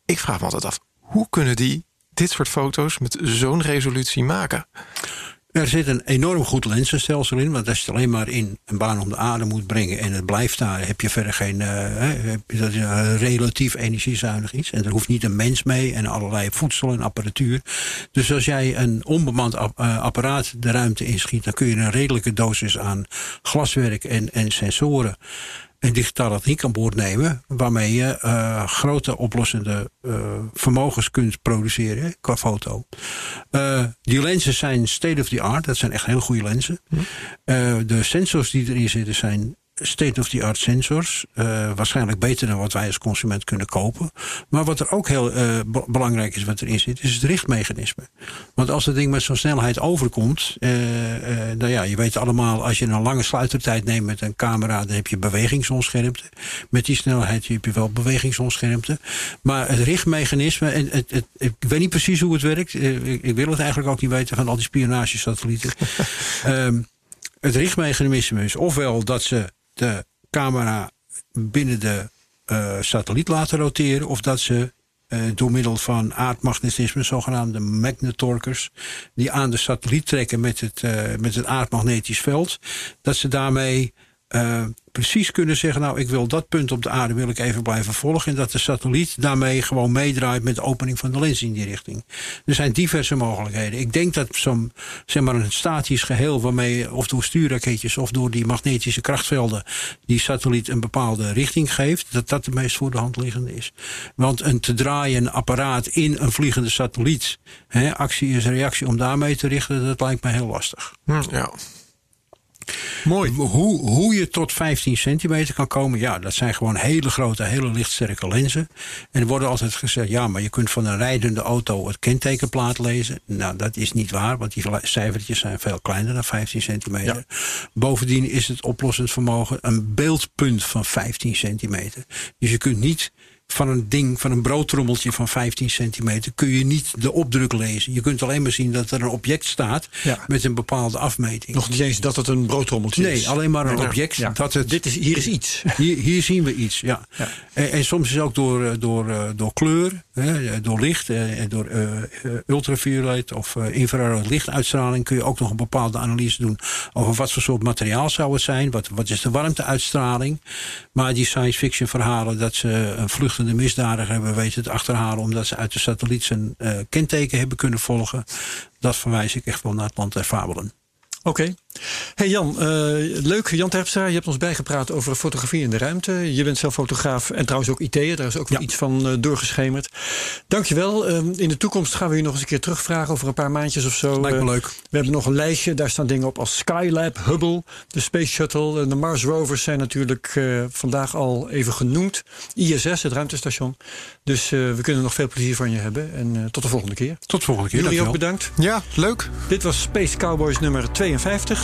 Ik vraag me altijd af, hoe kunnen die dit soort foto's... met zo'n resolutie maken? Er zit een enorm goed lenzenstelsel in. Want als je het alleen maar in een baan om de aarde moet brengen... en het blijft daar, heb je verder geen... eh, dat is een relatief energiezuinig iets. En er hoeft niet een mens mee en allerlei voedsel en apparatuur. Dus als jij een onbemand eh, apparaat de ruimte inschiet... dan kun je een redelijke dosis aan glaswerk en, en sensoren... en digitale techniek aan boord nemen... waarmee je eh, grote oplossende eh, vermogens kunt produceren qua foto. Eh, die lenzen zijn state of the art. Dat zijn echt hele goede lenzen. De sensors die erin zitten zijn state of the art sensors. Eh, waarschijnlijk beter dan wat wij als consument kunnen kopen. Maar wat er ook heel eh, be- belangrijk is wat erin zit, is het richtmechanisme. Want als het ding met zo'n snelheid overkomt, eh, nou ja, je weet allemaal, als je een lange sluitertijd neemt met een camera, dan heb je bewegingsonscherpte. Met die snelheid heb je wel bewegingsonscherpte. Maar het richtmechanisme, en het, het, ik weet niet precies hoe het werkt. Ik, ik wil het eigenlijk ook niet weten van al die spionagesatellieten. Ehm, het richtmechanisme is ofwel dat ze de camera binnen de eh, satelliet laten roteren, of dat ze eh, door middel van aardmagnetisme, zogenaamde magnetorkers, die aan de satelliet trekken met het, eh, met het aardmagnetisch veld, dat ze daarmee eh, precies kunnen zeggen, nou ik wil dat punt op de aarde wil ik even blijven volgen en dat de satelliet daarmee gewoon meedraait met de opening van de lens in die richting. Er zijn diverse mogelijkheden. Ik denk dat zo'n zeg maar een statisch geheel waarmee of door stuurraketjes of door die magnetische krachtvelden die satelliet een bepaalde richting geeft, dat dat de meest voor de hand liggende is. Want een te draaien apparaat in een vliegende satelliet, hè, actie is reactie om daarmee te richten, dat lijkt me heel lastig. Hm, ja. Mooi. Hoe, hoe je tot 15 centimeter kan komen, ja, dat zijn gewoon hele grote, hele lichtsterke lenzen. En er wordt altijd gezegd, ja, maar je kunt van een rijdende auto het kentekenplaat lezen. Nou, dat is niet waar, want die cijfertjes zijn veel kleiner dan 15 centimeter. Bovendien is het oplossend vermogen een beeldpunt van 15 centimeter. Dus je kunt niet van een ding, van een broodtrommeltje van 15 centimeter, kun je niet de opdruk lezen. Je kunt alleen maar zien dat er een object staat Ja. met een bepaalde afmeting. Nog niet eens dat het een broodtrommeltje is. Nee, alleen maar een object. Ja. Dat het, Dit is, hier is iets. hier, hier zien we iets, ja. En, en soms is ook door, eh, door, eh, door kleur, hè, door licht, eh, en door eh, eh, ultraviolet of eh, infrarood lichtuitstraling kun je ook nog een bepaalde analyse doen over wat voor soort materiaal zou het zijn, wat, wat is de warmteuitstraling. Maar die science fiction verhalen dat ze een vluchtende misdadiger hebben weten te achterhalen omdat ze uit de satelliet zijn eh, kenteken hebben kunnen volgen, dat verwijs ik echt wel naar het land der fabelen. Oké. Hey Jan, eh, leuk. Jan Terpstra, je hebt ons bijgepraat over fotografie in de ruimte. Je bent zelf fotograaf en trouwens ook IT'er. Daar is ook Ja. iets van eh, doorgeschemerd. Dankjewel. Eh, in de toekomst gaan we u nog eens een keer terugvragen over een paar maandjes of zo. Lijkt me Eh, leuk. We hebben nog een lijstje. Daar staan dingen op als Skylab, Hubble, de Space Shuttle. En de Mars Rovers zijn natuurlijk vandaag al even genoemd. ISS, het ruimtestation. Dus we kunnen nog veel plezier van je hebben. En tot de volgende keer. Tot de volgende keer. Jullie ook bedankt. ja, leuk. Dit was Space Cowboys nummer 52.